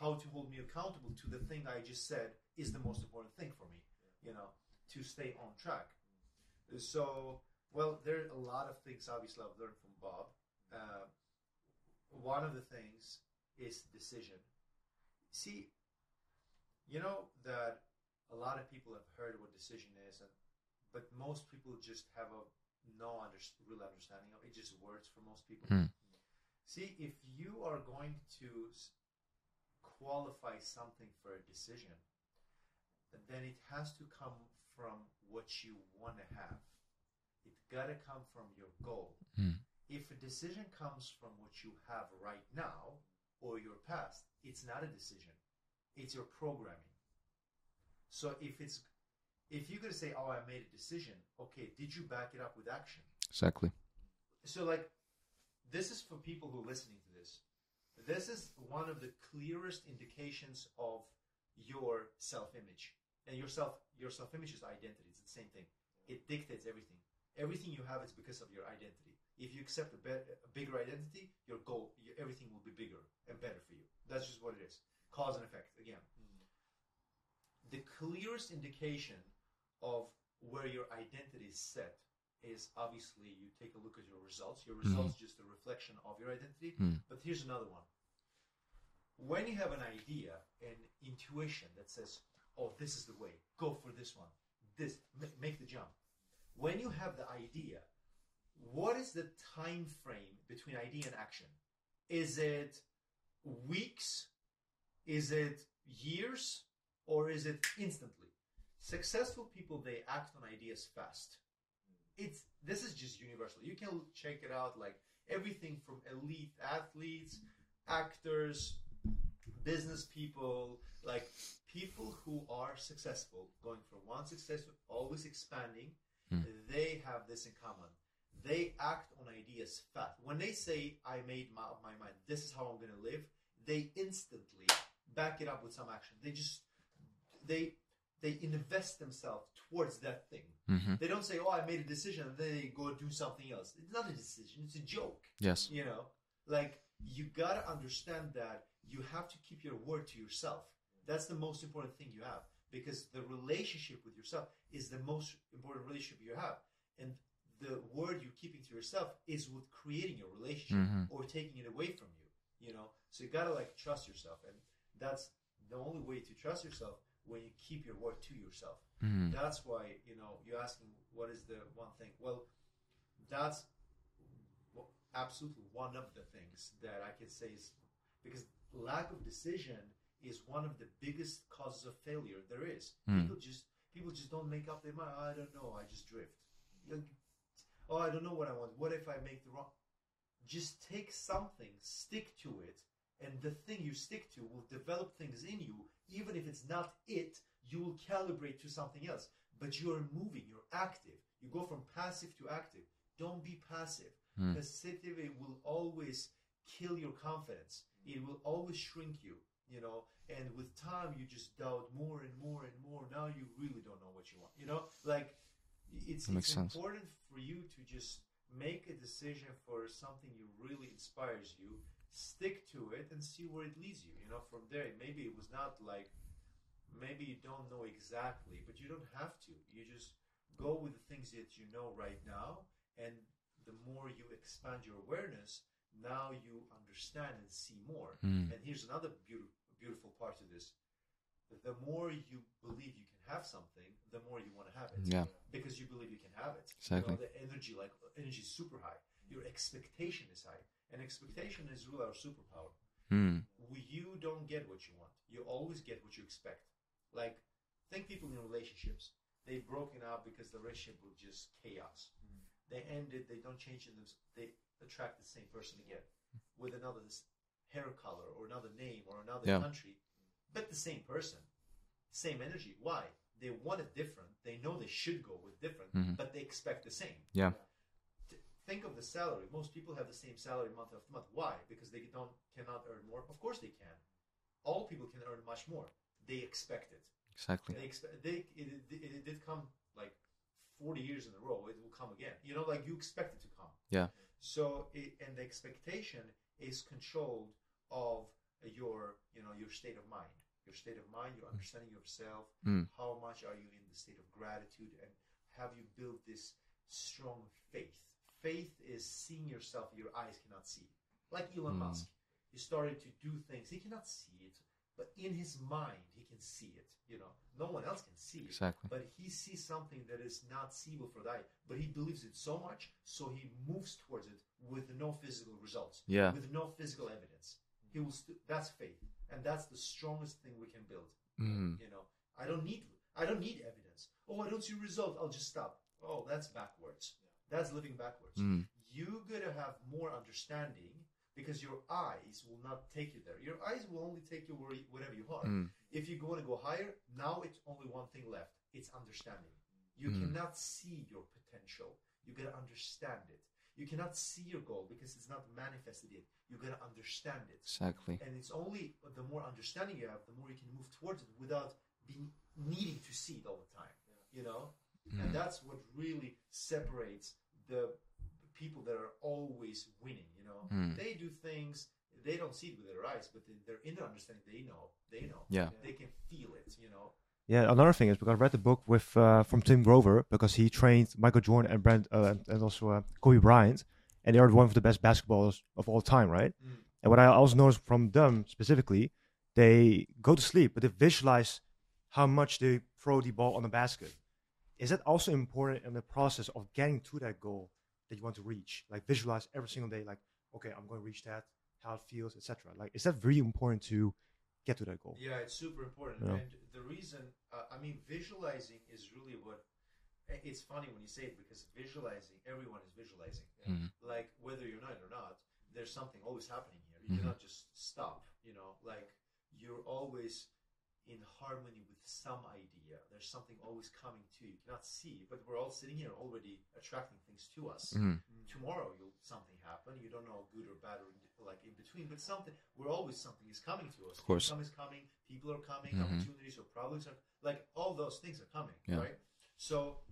how to hold me accountable to the thing I just said is the most important thing for me, you know, to stay on track. So, well, there are a lot of things obviously I've learned from Bob. Uh, one of the things is decision. See, you know that a lot of people have heard what decision is, and but most people just have a no under, real understanding of it. Just words for most people. Hmm. See, if you are going to qualify something for a decision, then it has to come from what you want to have. It gotta come from your goal. Hmm. If a decision comes from what you have right now or your past, it's not a decision. It's your programming. So if it's if you're gonna say, "Oh, I made a decision," okay, did you back it up with action? Exactly. So, like, this is for people who are listening to this. This is one of the clearest indications of your self-image, and your self your self-image is identity. It's the same thing. It dictates everything. Everything you have is because of your identity. If you accept a, be- a bigger identity, your goal, your, everything will be bigger and better for you. That's just what it is. Cause and effect again. Mm. The clearest indication of where your identity is set is obviously you take a look at your results. Your results mm-hmm. just a reflection of your identity. Mm. But here's another one. When you have an idea an intuition that says, "Oh, this is the way. Go for this one. This make the jump." When you have the idea, what is the time frame between idea and action? Is it weeks? Is it years? Or is it instantly? Successful people they act on ideas fast. It's this is just universal. You can check it out like everything from elite athletes, actors, business people, like people who are successful, going from one success to always expanding, hmm. they have this in common. They act on ideas fast. When they say, I made my, up my mind, this is how I'm going to live, they instantly back it up with some action. They just, they, they invest themselves towards that thing. Mm-hmm. They don't say, oh, I made a decision, and then they go do something else. It's not a decision, it's a joke. Yes. You know, like you gotta understand that you have to keep your word to yourself. That's the most important thing you have because the relationship with yourself is the most important relationship you have. And the word you're keeping to yourself is with creating your relationship mm-hmm. or taking it away from you. You know, so you gotta like trust yourself, and that's the only way to trust yourself when you keep your word to yourself. Mm-hmm. That's why you know you're asking what is the one thing. Well, that's absolutely one of the things that I can say is because lack of decision is one of the biggest causes of failure there is. Mm. People just people just don't make up their mind. Oh, I don't know. I just drift. Oh, I don't know what I want. What if I make the wrong? Just take something, stick to it, and the thing you stick to will develop things in you. Even if it's not it, you will calibrate to something else. But you're moving, you're active. You go from passive to active. Don't be passive. Passivity will always kill your confidence. It will always shrink you, you know. And with time, you just doubt more and more and more. Now you really don't know what you want, you know. Like it's, it's important for you to just make a decision for something you really inspires you. Stick to it and see where it leads you. You know, from there, maybe it was not like maybe you don't know exactly, but you don't have to. You just go with the things that you know right now, and the more you expand your awareness, now you understand and see more. Hmm. And here's another beautiful, beautiful part to this: the more you believe you can have something, the more you want to have it. Yeah. because you believe you can have it. Exactly. You know, the energy, like energy, is super high. Your expectation is high, and expectation is really our superpower we- you don't get what you want. You always get what you expect. Like, think people in relationships. They've broken up because the relationship was just chaos. Hmm. They ended. They don't change them. They attract the same person again with another hair color or another name or another Yeah. country, but the same person, same energy. Why? They want it different. They know they should go with different, mm-hmm. but they expect the same Yeah. t- think of the salary. Most people have the same salary month after month. Why? Because they don't cannot earn more. Of course they can. All people can earn much more. They expect it. Exactly. They expect. They it, it, it did come like forty years in a row. It will come again. You know, like you expect it to come. Yeah. So it, and the expectation is controlled of your you know your state of mind. Your state of mind, your understanding of yourself. Mm. How much are you in the state of gratitude, and have you built this strong faith? Faith is seeing yourself your eyes cannot see. Like Elon Musk, he started to do things he cannot see it, but in his mind he can see it. You know, no one else can see it. Exactly. But he sees something that is not seeable for the eye, but he believes it so much, so he moves towards it with no physical results, Yeah. with no physical evidence. He will. St- that's faith, and that's the strongest thing we can build. Mm. You know, I don't need. I don't need evidence. Oh, I don't see result. I'll just stop. Oh, that's backwards. That's living backwards. Mm. You gotta have more understanding because your eyes will not take you there. Your eyes will only take you where, wherever you are. Mm. If you want to go higher, now it's only one thing left: it's understanding. You Mm. cannot see your potential. You gotta understand it. You cannot see your goal because it's not manifested yet. You gotta understand it. Exactly. And it's only the more understanding you have, the more you can move towards it without being needing to see it all the time. You know, Mm. and that's what really separates the people that are always winning. You know, Mm. they do things they don't see it with their eyes, but they're in their understanding, they know. They know. Yeah. They can feel it. You know. Yeah, another thing is because I read the book with uh, from Tim Grover because he trained Michael Jordan and Brent uh, and- and also uh, Kobe Bryant, and they are one of the best basketballers of all time, right? Mm. And what I also noticed from them specifically, they go to sleep, but they visualize how much they throw the ball on the basket. Is that also important in the process of getting to that goal that you want to reach? Like visualize every single day, like okay, I'm going to reach that, how it feels, etc. Like, is that really important to get to that goal? Yeah, it's super important. Yeah. And the reason, uh, I mean, visualizing is really what. It's funny when you say it because visualizing, everyone is visualizing. Mhm. Like whether you're not or not, there's something always happening here. You Mhm. cannot just stop. You know, like you're always in harmony with some idea. There's something always coming to you. You cannot see, but we're all sitting here already attracting things to us Mhm. tomorrow you'll something happen. You don't know good or bad or in, like in between, but something. We're always something is coming to us. Of course. income is coming. People are coming. Mhm. Opportunities or problems are like all those things are coming. Yeah. Right. So,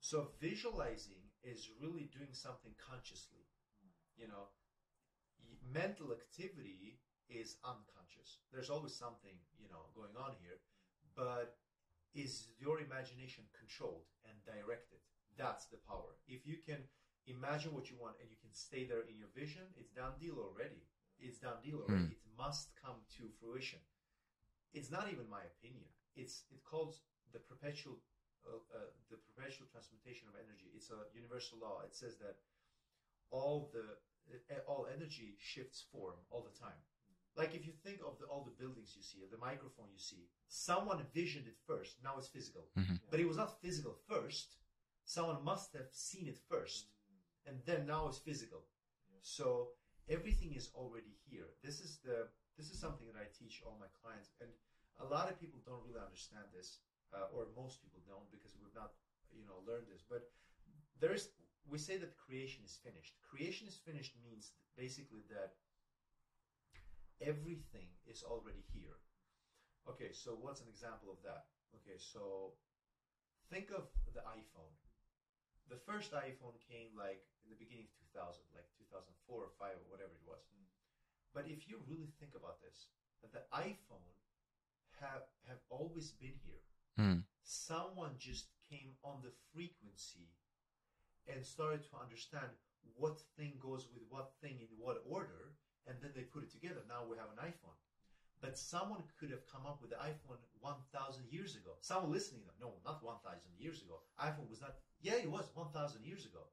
so visualizing is really doing something consciously. You know, mental activity is unconscious. There's always something you know going on here, but is your imagination controlled and directed? That's the power. If you can imagine what you want and you can stay there in your vision, it's done deal already. It's done deal already. It must come to fruition. It's not even my opinion. It's it calls the perpetual uh, uh, the perpetual transmutation of energy. It's a universal law. It says that all the all energy shifts form all the time. Like if you think of the, all the buildings you see, the microphone you see, someone envisioned it first. Now it's physical, Mhm. but it was not physical first. Someone must have seen it first, and then now it's physical. So everything is already here. This is the this is something that I teach all my clients, and a lot of people don't really understand this, uh, or most people don't because we've not you know learned this. But there is we say that creation is finished. Creation is finished means basically that everything is already here. Okay, so what's an example of that? Okay, so think of the iPhone. The first iPhone came like in the beginning of 2000, like 2004 or 5 or whatever it was. But if you really think about this, that the iPhone have have always been here. Mm. Someone just came on the frequency and started to understand what thing goes with what thing in what order, and then they put it together. Now we have an iPhone. But someone could have come up with the iPhone 1,000 years ago. Someone listening, no, not 1,000 years ago. iPhone was not, yeah, it was 1,000 years ago.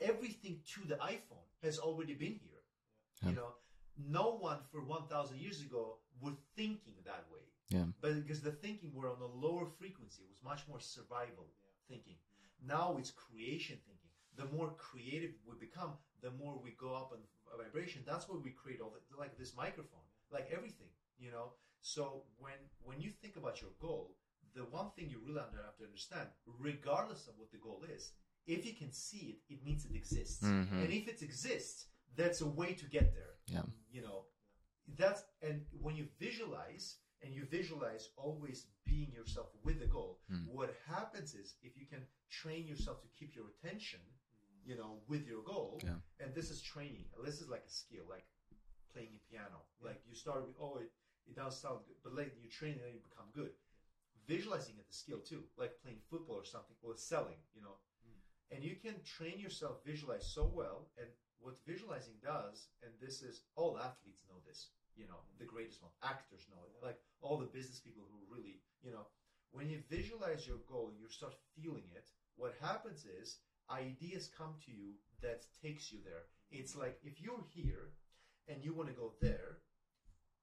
Everything to the iPhone has already been here. Yeah. You know, no one for 1,000 years ago were thinking that way. Yeah. But because the thinking were on a lower frequency, it was much more survival thinking. Now it's creation thinking. The more creative we become, the more we go up in vibration. That's why we create all the, like this microphone, like everything, you know. So when when you think about your goal, the one thing you really have to understand, regardless of what the goal is, if you can see it, it means it exists. Mhm. And if it exists, that's a way to get there. Yeah. You know, that's and when you visualize and you visualize always being yourself with the goal, Mm. what happens is if you can train yourself to keep your attention, you know, with your goal, Yeah. and this is training. This is like a skill, like playing a piano. Like you start with, oh, it, it does sound good, but later you train and you become good. Visualizing is a skill too, like playing football or something, or selling, you know. Hmm. And you can train yourself visualize so well. And what visualizing does, and this is all athletes know this, you know, the greatest one, actors know it, like all the business people who really, you know, when you visualize your goal you start feeling it, what happens is ideas come to you that takes you there. It's like if you're here and you want to go there,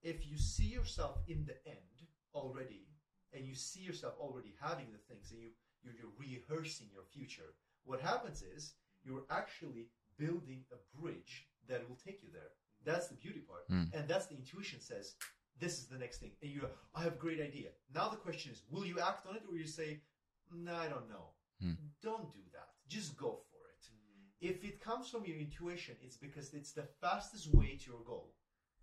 if you see yourself in the end already, and you see yourself already having the things, and you you're, you're rehearsing your future, what happens is you're actually building a bridge that will take you there. That's the beauty part, Mm. and that's the intuition says this is the next thing, and you I have a great idea. Now the question is, will you act on it, or you say, "No, I don't know." Hmm. Don't do that. Just go for it. If it comes from your intuition, it's because it's the fastest way to your goal.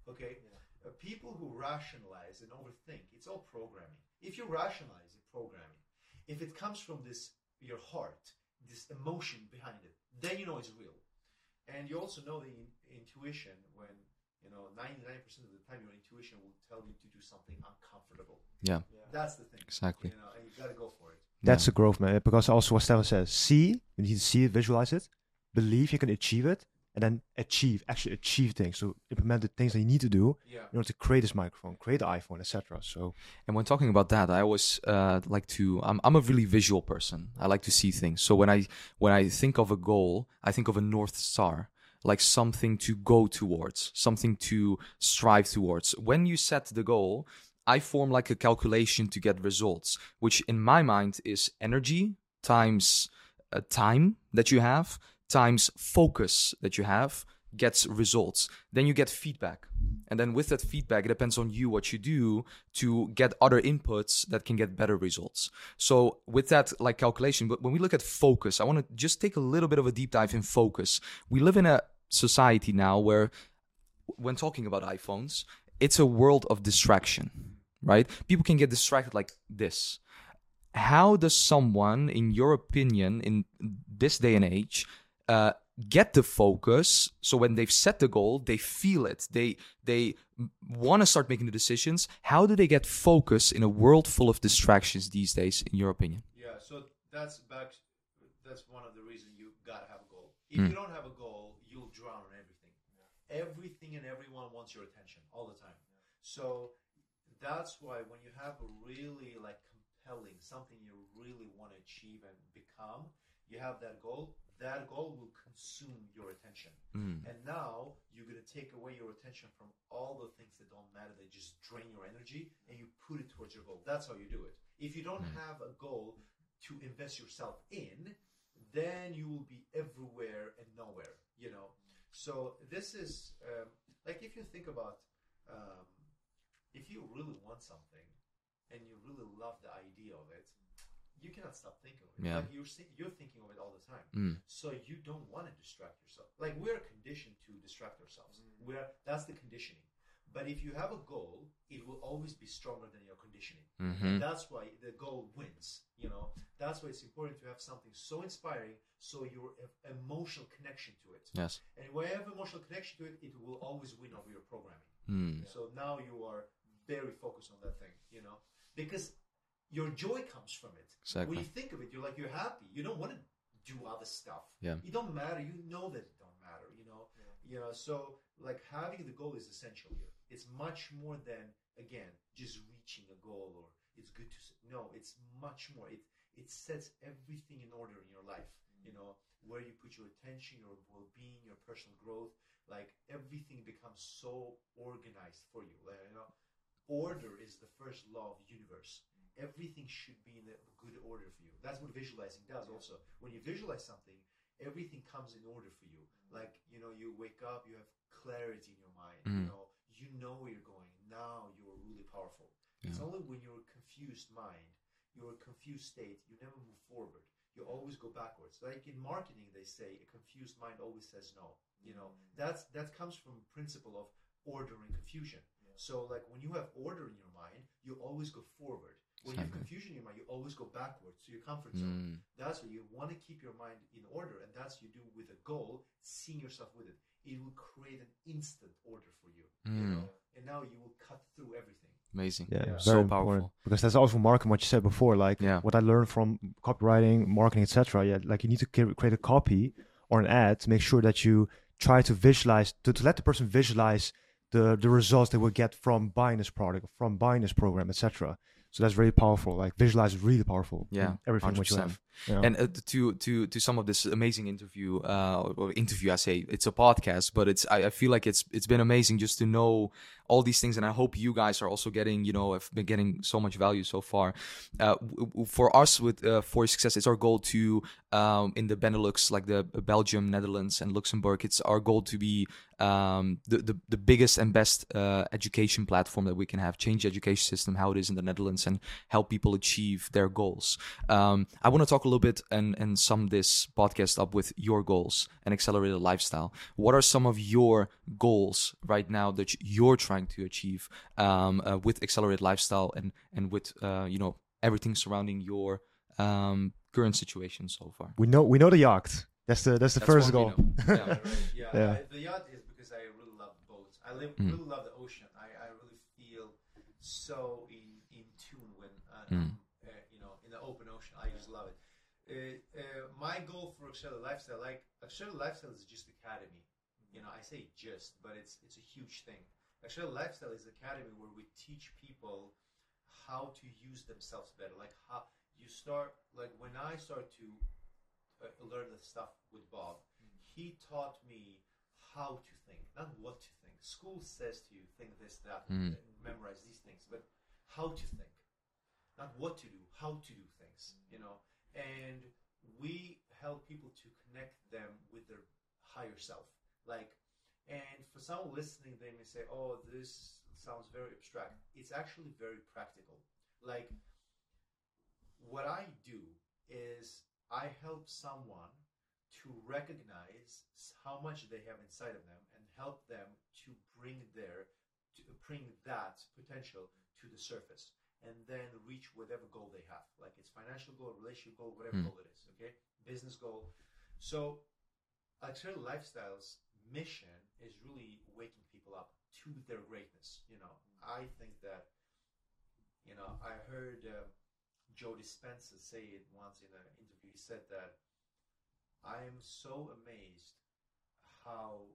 Okay. Uh, people who rationalize and overthink, it's all programming. If you rationalize it, programming. If it comes from this your heart, this emotion behind it, then you know it's real. And you also know the in- intuition when you know 99% of the time your intuition will tell you to do something uncomfortable. Yeah, That's the thing. exactly. You know, and you gotta go for it. That's the growth, man. Because also what Stefan says, see, you need to see it, visualize it, believe you can achieve it, and then achieve, actually achieve things. So implement the things that you need to do Yeah. in order to create this microphone, create the iPhone, etc. So And when talking about that, I always uh, like to. I'm I'm a really visual person. I like to see things. So when I when I think of a goal, I think of a north star, like something to go towards, something to strive towards. When you set the goal, I form like a calculation to get results, which in my mind is energy times uh, time that you have times focus that you have gets results. Then you get feedback. And then with that feedback, it depends on you what you do to get other inputs that can get better results. So with that like calculation, but when we look at focus, I want to just take a little bit of a deep dive in focus. We live in a society now where when talking about iPhones, it's a world of distraction, right? People can get distracted like this. How does someone, in your opinion, in this day and age, uh, get the focus? So when they've set the goal, they feel it. They they want to start making the decisions. How do they get focus in a world full of distractions these days? In your opinion? Yeah, so that's back. That's one of the reasons you gotta have a goal. If Mm. you don't have a goal, you'll drown in everything. Everything and everyone wants your attention all the time. So that's why when you have a really like compelling something you really want to achieve and become, you have that goal. That goal will consume your attention. Mm. And now you're going to take away your attention from all the things that don't matter, that just drain your energy, and you put it towards your goal. That's how you do it. If you don't have a goal to invest yourself in, then you will be everywhere and nowhere, you know. So this is um, like if you think about um, if you really want something and you really love the idea of it, you cannot stop thinking of it. Yeah. Like you're you're thinking of it all the time. Mm. So you don't want to distract yourself. Like we're conditioned to distract ourselves. We're that's the conditioning. But if you have a goal, it will always be stronger than your conditioning. Mhm. That's why the goal wins. You know, that's why it's important to have something so inspiring, so your emotional connection to it. Yes. And when you have emotional connection to it, it will always win over your programming. Mm. So now you are very focused on that thing. You know, because your joy comes from it. Exactly. When you think of it, you're like you're happy. You don't want to do other stuff. Yeah. It don't matter. You know that it don't matter. You know. You know. So like having the goal is essential here. It's much more than again just reaching a goal or it's good to s- no. It's much more. It it sets everything in order in your life. Mm-hmm. You know where you put your attention, your well-being, your personal growth. Like everything becomes so organized for you. Like, you know, order is the first law of the universe. Everything should be in a good order for you. That's what visualizing does also. When you visualize something, everything comes in order for you. Like, you know, you wake up, you have clarity in your mind, you Mhm. know, you know where you're going. Now you're really powerful. It's only when you're a confused mind, you're a confused state, you never move forward. You always go backwards. Like in marketing, they say a confused mind always says no. You know, that's that comes from principle of order and confusion. So like when you have order in your mind, you always go forward. When you have confusion in your mind, you always go backwards to your comfort zone. Mm. That's why you want to keep your mind in order, and that's what you do with a goal, seeing yourself with it. It will create an instant order for you, you Mm. know, and now you will cut through everything. Amazing. yeah, Yeah. So very powerful. important because that's also marketing. What you said before, like Yeah. what I learned from copywriting, marketing, etc. Yeah, like you need to create a copy or an ad to make sure that you try to visualize to, to let the person visualize the the results they will get from buying this product, from buying this program, etc. So that's very powerful. Like visualize is really powerful. Yeah, everything what you 100%. have. Yeah. And uh, to to to some of this amazing interview, uh, or interview, I say it's a podcast, but it's I, I feel like it's it's been amazing just to know all these things and i hope you guys are also getting you know have been getting so much value so far. Uh, for us with uh, for success it's our goal to um, in the benelux like the belgium netherlands and luxembourg it's our goal to be um, the, the the biggest and best uh, education platform that we can have. Change the education system how it is in the netherlands and help people achieve their goals. Um, i want to talk a little bit and and sum this podcast up with your goals and accelerated lifestyle what are some of your goals right now that you're trying to achieve um, uh, with accelerated lifestyle and and with uh, you know everything surrounding your um, current situation so far We know we know the yacht. That's the that's the That's first goal. Yeah. Right, yeah, Yeah. I- the yacht is because I really love boats. I live, Mm. really love the ocean. I, I really feel so in in tune when uh, Mm. I'm, uh, you know in the open ocean. I just love it. Uh, uh, my goal for Accelerate Lifestyle, like Accelerate Lifestyle, is just academy. You know, I say just, but it's it's a huge thing. Accelerate Lifestyle is academy where we teach people how to use themselves better. Like how you start, like when I start to uh, learn the stuff with Bob, he taught me how to think, not what to think. School says to you, think this, that, Mm. and memorize these things, but how to think, not what to do, how to do things, you know. And we help people to connect them with their higher self. Like, and for someone listening, they may say, "Oh, this sounds very abstract." It's actually very practical. Like, what I do is I help someone to recognize how much they have inside of them and help them to bring their to bring that potential to the surface and then reach whatever goal they have like it's financial goal relationship goal whatever Hmm. goal it is okay business goal so Accelerate Lifestyle's mission is really waking people up to their greatness you know I think that you know I heard uh, Joe Dispenza say it once in an interview. He said that I am so amazed how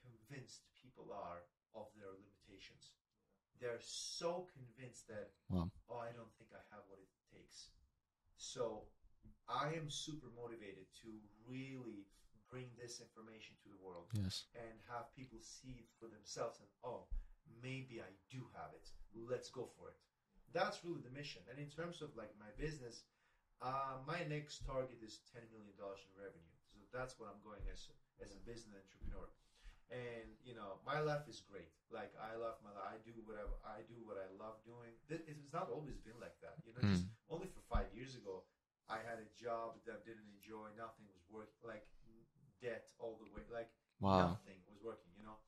convinced people are of their limitations. They're so convinced that, Wow. oh, I don't think I have what it takes. So I am super motivated to really bring this information to the world yes. and have people see it for themselves and oh maybe i do have it. Let's go for it. That's really the mission. And in terms of like my business uh, my next target is 10 million dollars in revenue. So that's what i'm going as as a business entrepreneur and you know my life is great like i love my life i do whatever i do what i love doing it's not always been like that you know Mm. just only for five years ago i had a job that I didn't enjoy nothing was work like debt all the way like wow nothing was working, you know.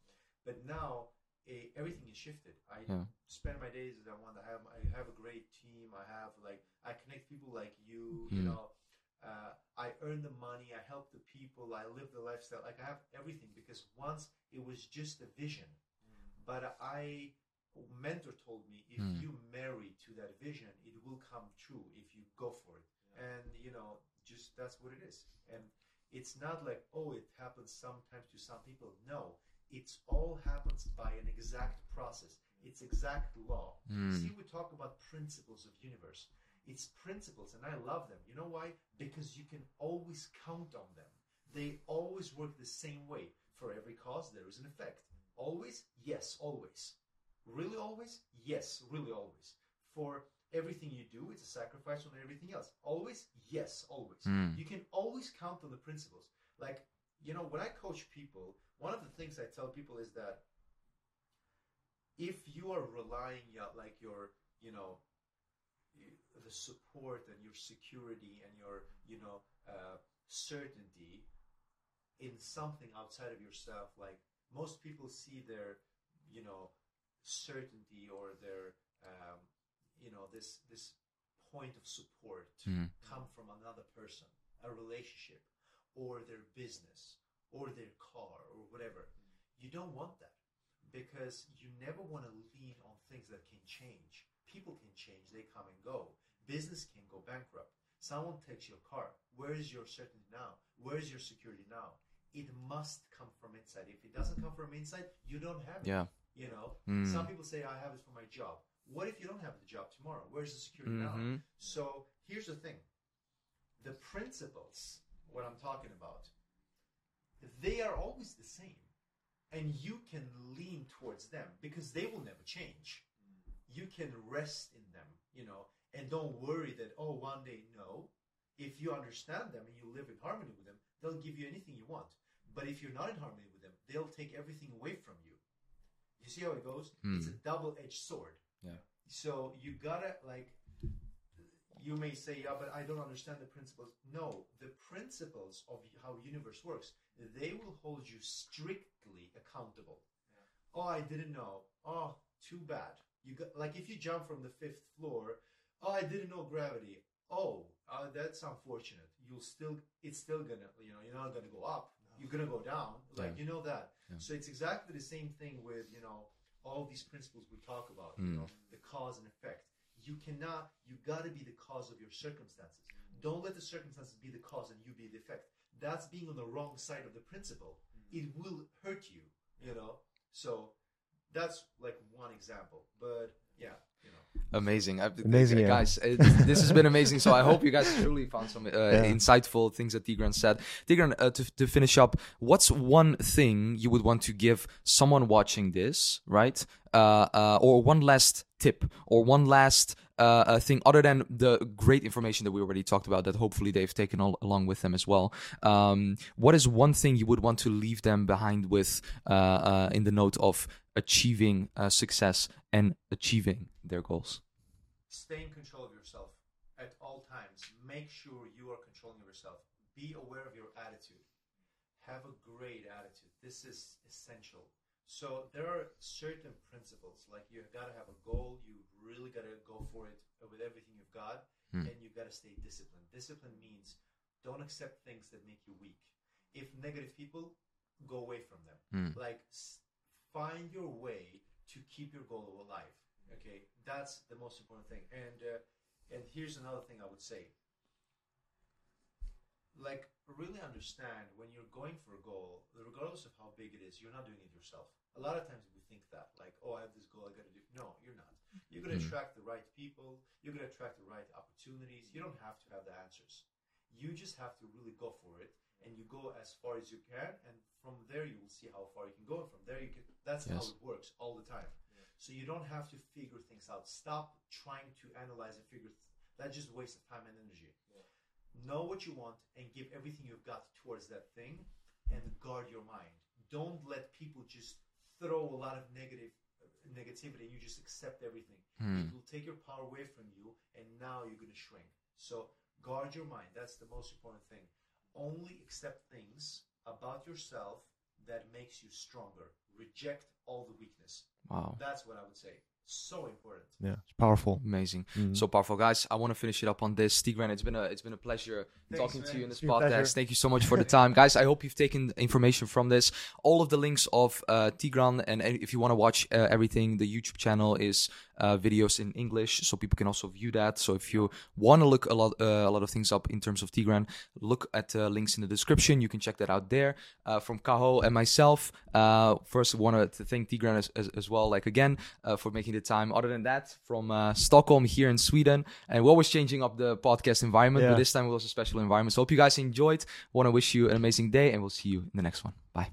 But now eh, everything is shifted. I Yeah. spend my days as I want. I have I have a great team. I have like I connect people like you. You Mm. know, uh, I earn the money. I help the people. I live the lifestyle. Like I have everything because once it was just a vision, but I mentor told me if Mm. you marry to that vision, it will come true if you go for it. And you know, just that's what it is. And it's not like oh, it happens sometimes to some people. No, it's all happens by an exact process. It's exact law. Mm. See, we talk about principles of universe. It's principles, and I love them. You know why? Because you can always count on them. They always work the same way. For every cause, there is an effect. Always? Yes, always. Really always? Yes, really always. For everything you do, it's a sacrifice on everything else. Always? Yes, always. Mm. You can always count on the principles. Like, you know, when I coach people, one of the things I tell people is that if you are relying on like your, you know, the support and your security and your, you know, uh, certainty in something outside of yourself, like most people see their, you know, certainty or their, um, you know, this this point of support Mm. come from another person, a relationship, or their business, or their car, or whatever. You don't want that because you never want to lean on things that can change. People can change, they come and go. Business can go bankrupt. Someone takes your car. Where is your certainty now? Where is your security now? It must come from inside. If it doesn't come from inside, you don't have it. yeah You know, Mm. some people say, I have it for my job. What if you don't have the job tomorrow? Where's the security now? Mhm. So here's the thing the principles, what I'm talking about, they are always the same. and you can lean towards them because they will never change. You can rest in them, you know, and don't worry that oh one day no. If you understand them and you live in harmony with them, they'll give you anything you want. But if you're not in harmony with them, they'll take everything away from you. You see how it goes? Hmm. It's a double-edged sword. Yeah. So you gotta like you may say, yeah, but I don't understand the principles. No, the principles of how universe works, they will hold you strictly accountable. Oh, I didn't know. Oh, too bad. You got like if you jump from the fifth floor. Oh, I didn't know gravity. Oh, uh, that's unfortunate. You'll still, it's still gonna, you know, you're not gonna go up. You're gonna go down. Like Yeah. you know that. Yeah. So it's exactly the same thing with you know all these principles we talk about. You Mm. know, the cause and effect. You cannot. You got to be the cause of your circumstances. Don't let the circumstances be the cause and you be the effect. That's being on the wrong side of the principle. It will hurt you. You know. So that's like one example. But yeah. Amazing, I- Amazing, uh, yeah. guys. it- this has been amazing. So I hope you guys truly found some uh, insightful things that Tigran said. Tigran, uh, to, to finish up, what's one thing you would want to give someone watching this, right? Uh, uh, or one last tip, or one last uh, uh, thing other than the great information that we already talked about that hopefully they've taken all, along with them as well. Um, what is one thing you would want to leave them behind with uh, uh, in the note of achieving uh, success and achieving their goals? stay in control of yourself at all times. Make sure you are controlling yourself. Be aware of your attitude. Have a great attitude. This is essential. So there are certain principles, like you've got to have a goal. You really got to go for it with everything you've got, Hmm. and you've got to stay disciplined. Discipline means don't accept things that make you weak. If negative people, go away from them. Hmm. Like find your way to keep your goal alive. Okay, that's the most important thing. And uh, and here's another thing I would say. Like really understand when you're going for a goal, regardless of how big it is, you're not doing it yourself. A lot of times we think that, like, oh, I have this goal, I got to do. No, you're not. You're going to Mm. attract the right people. You're going to attract the right opportunities. You don't have to have the answers. You just have to really go for it, and you go as far as you can, and from there you will see how far you can go. And from there you can. That's how it works all the time. So you don't have to figure things out. Stop trying to analyze and figure. Th- that's just a waste of time and energy. Know what you want and give everything you've got towards that thing, and guard your mind. Don't let people just throw a lot of negative uh, negativity and you just accept everything. Hmm. It will take your power away from you, and now you're going to shrink. So guard your mind. That's the most important thing. Only accept things about yourself that makes you stronger. Reject all the weakness. Wow. That's what I would say. So important. Yeah, it's powerful. Amazing. Mhm. So powerful, guys. I want to finish it up on this. Tigran, it's been a it's been a pleasure Thanks, talking to you in this It's been a podcast. pleasure. Thank you so much for the time, guys. I hope you've taken information from this. All of the links of uh, Tigran, and if you want to watch uh, everything, the YouTube channel is uh, videos in English, so people can also view that. So if you want to look a lot uh, a lot of things up in terms of Tigran, look at uh, links in the description. You can check that out there. Uh, from Kahou and myself, uh, first want to thank Tigran as, as, as well, like again, uh, for making the time. Other than that, from uh, Stockholm here in Sweden, and we're always changing up the podcast environment, but this time it was a special environment. So hope you guys enjoyed. Want to wish you an amazing day, and we'll see you in the next one. Bye.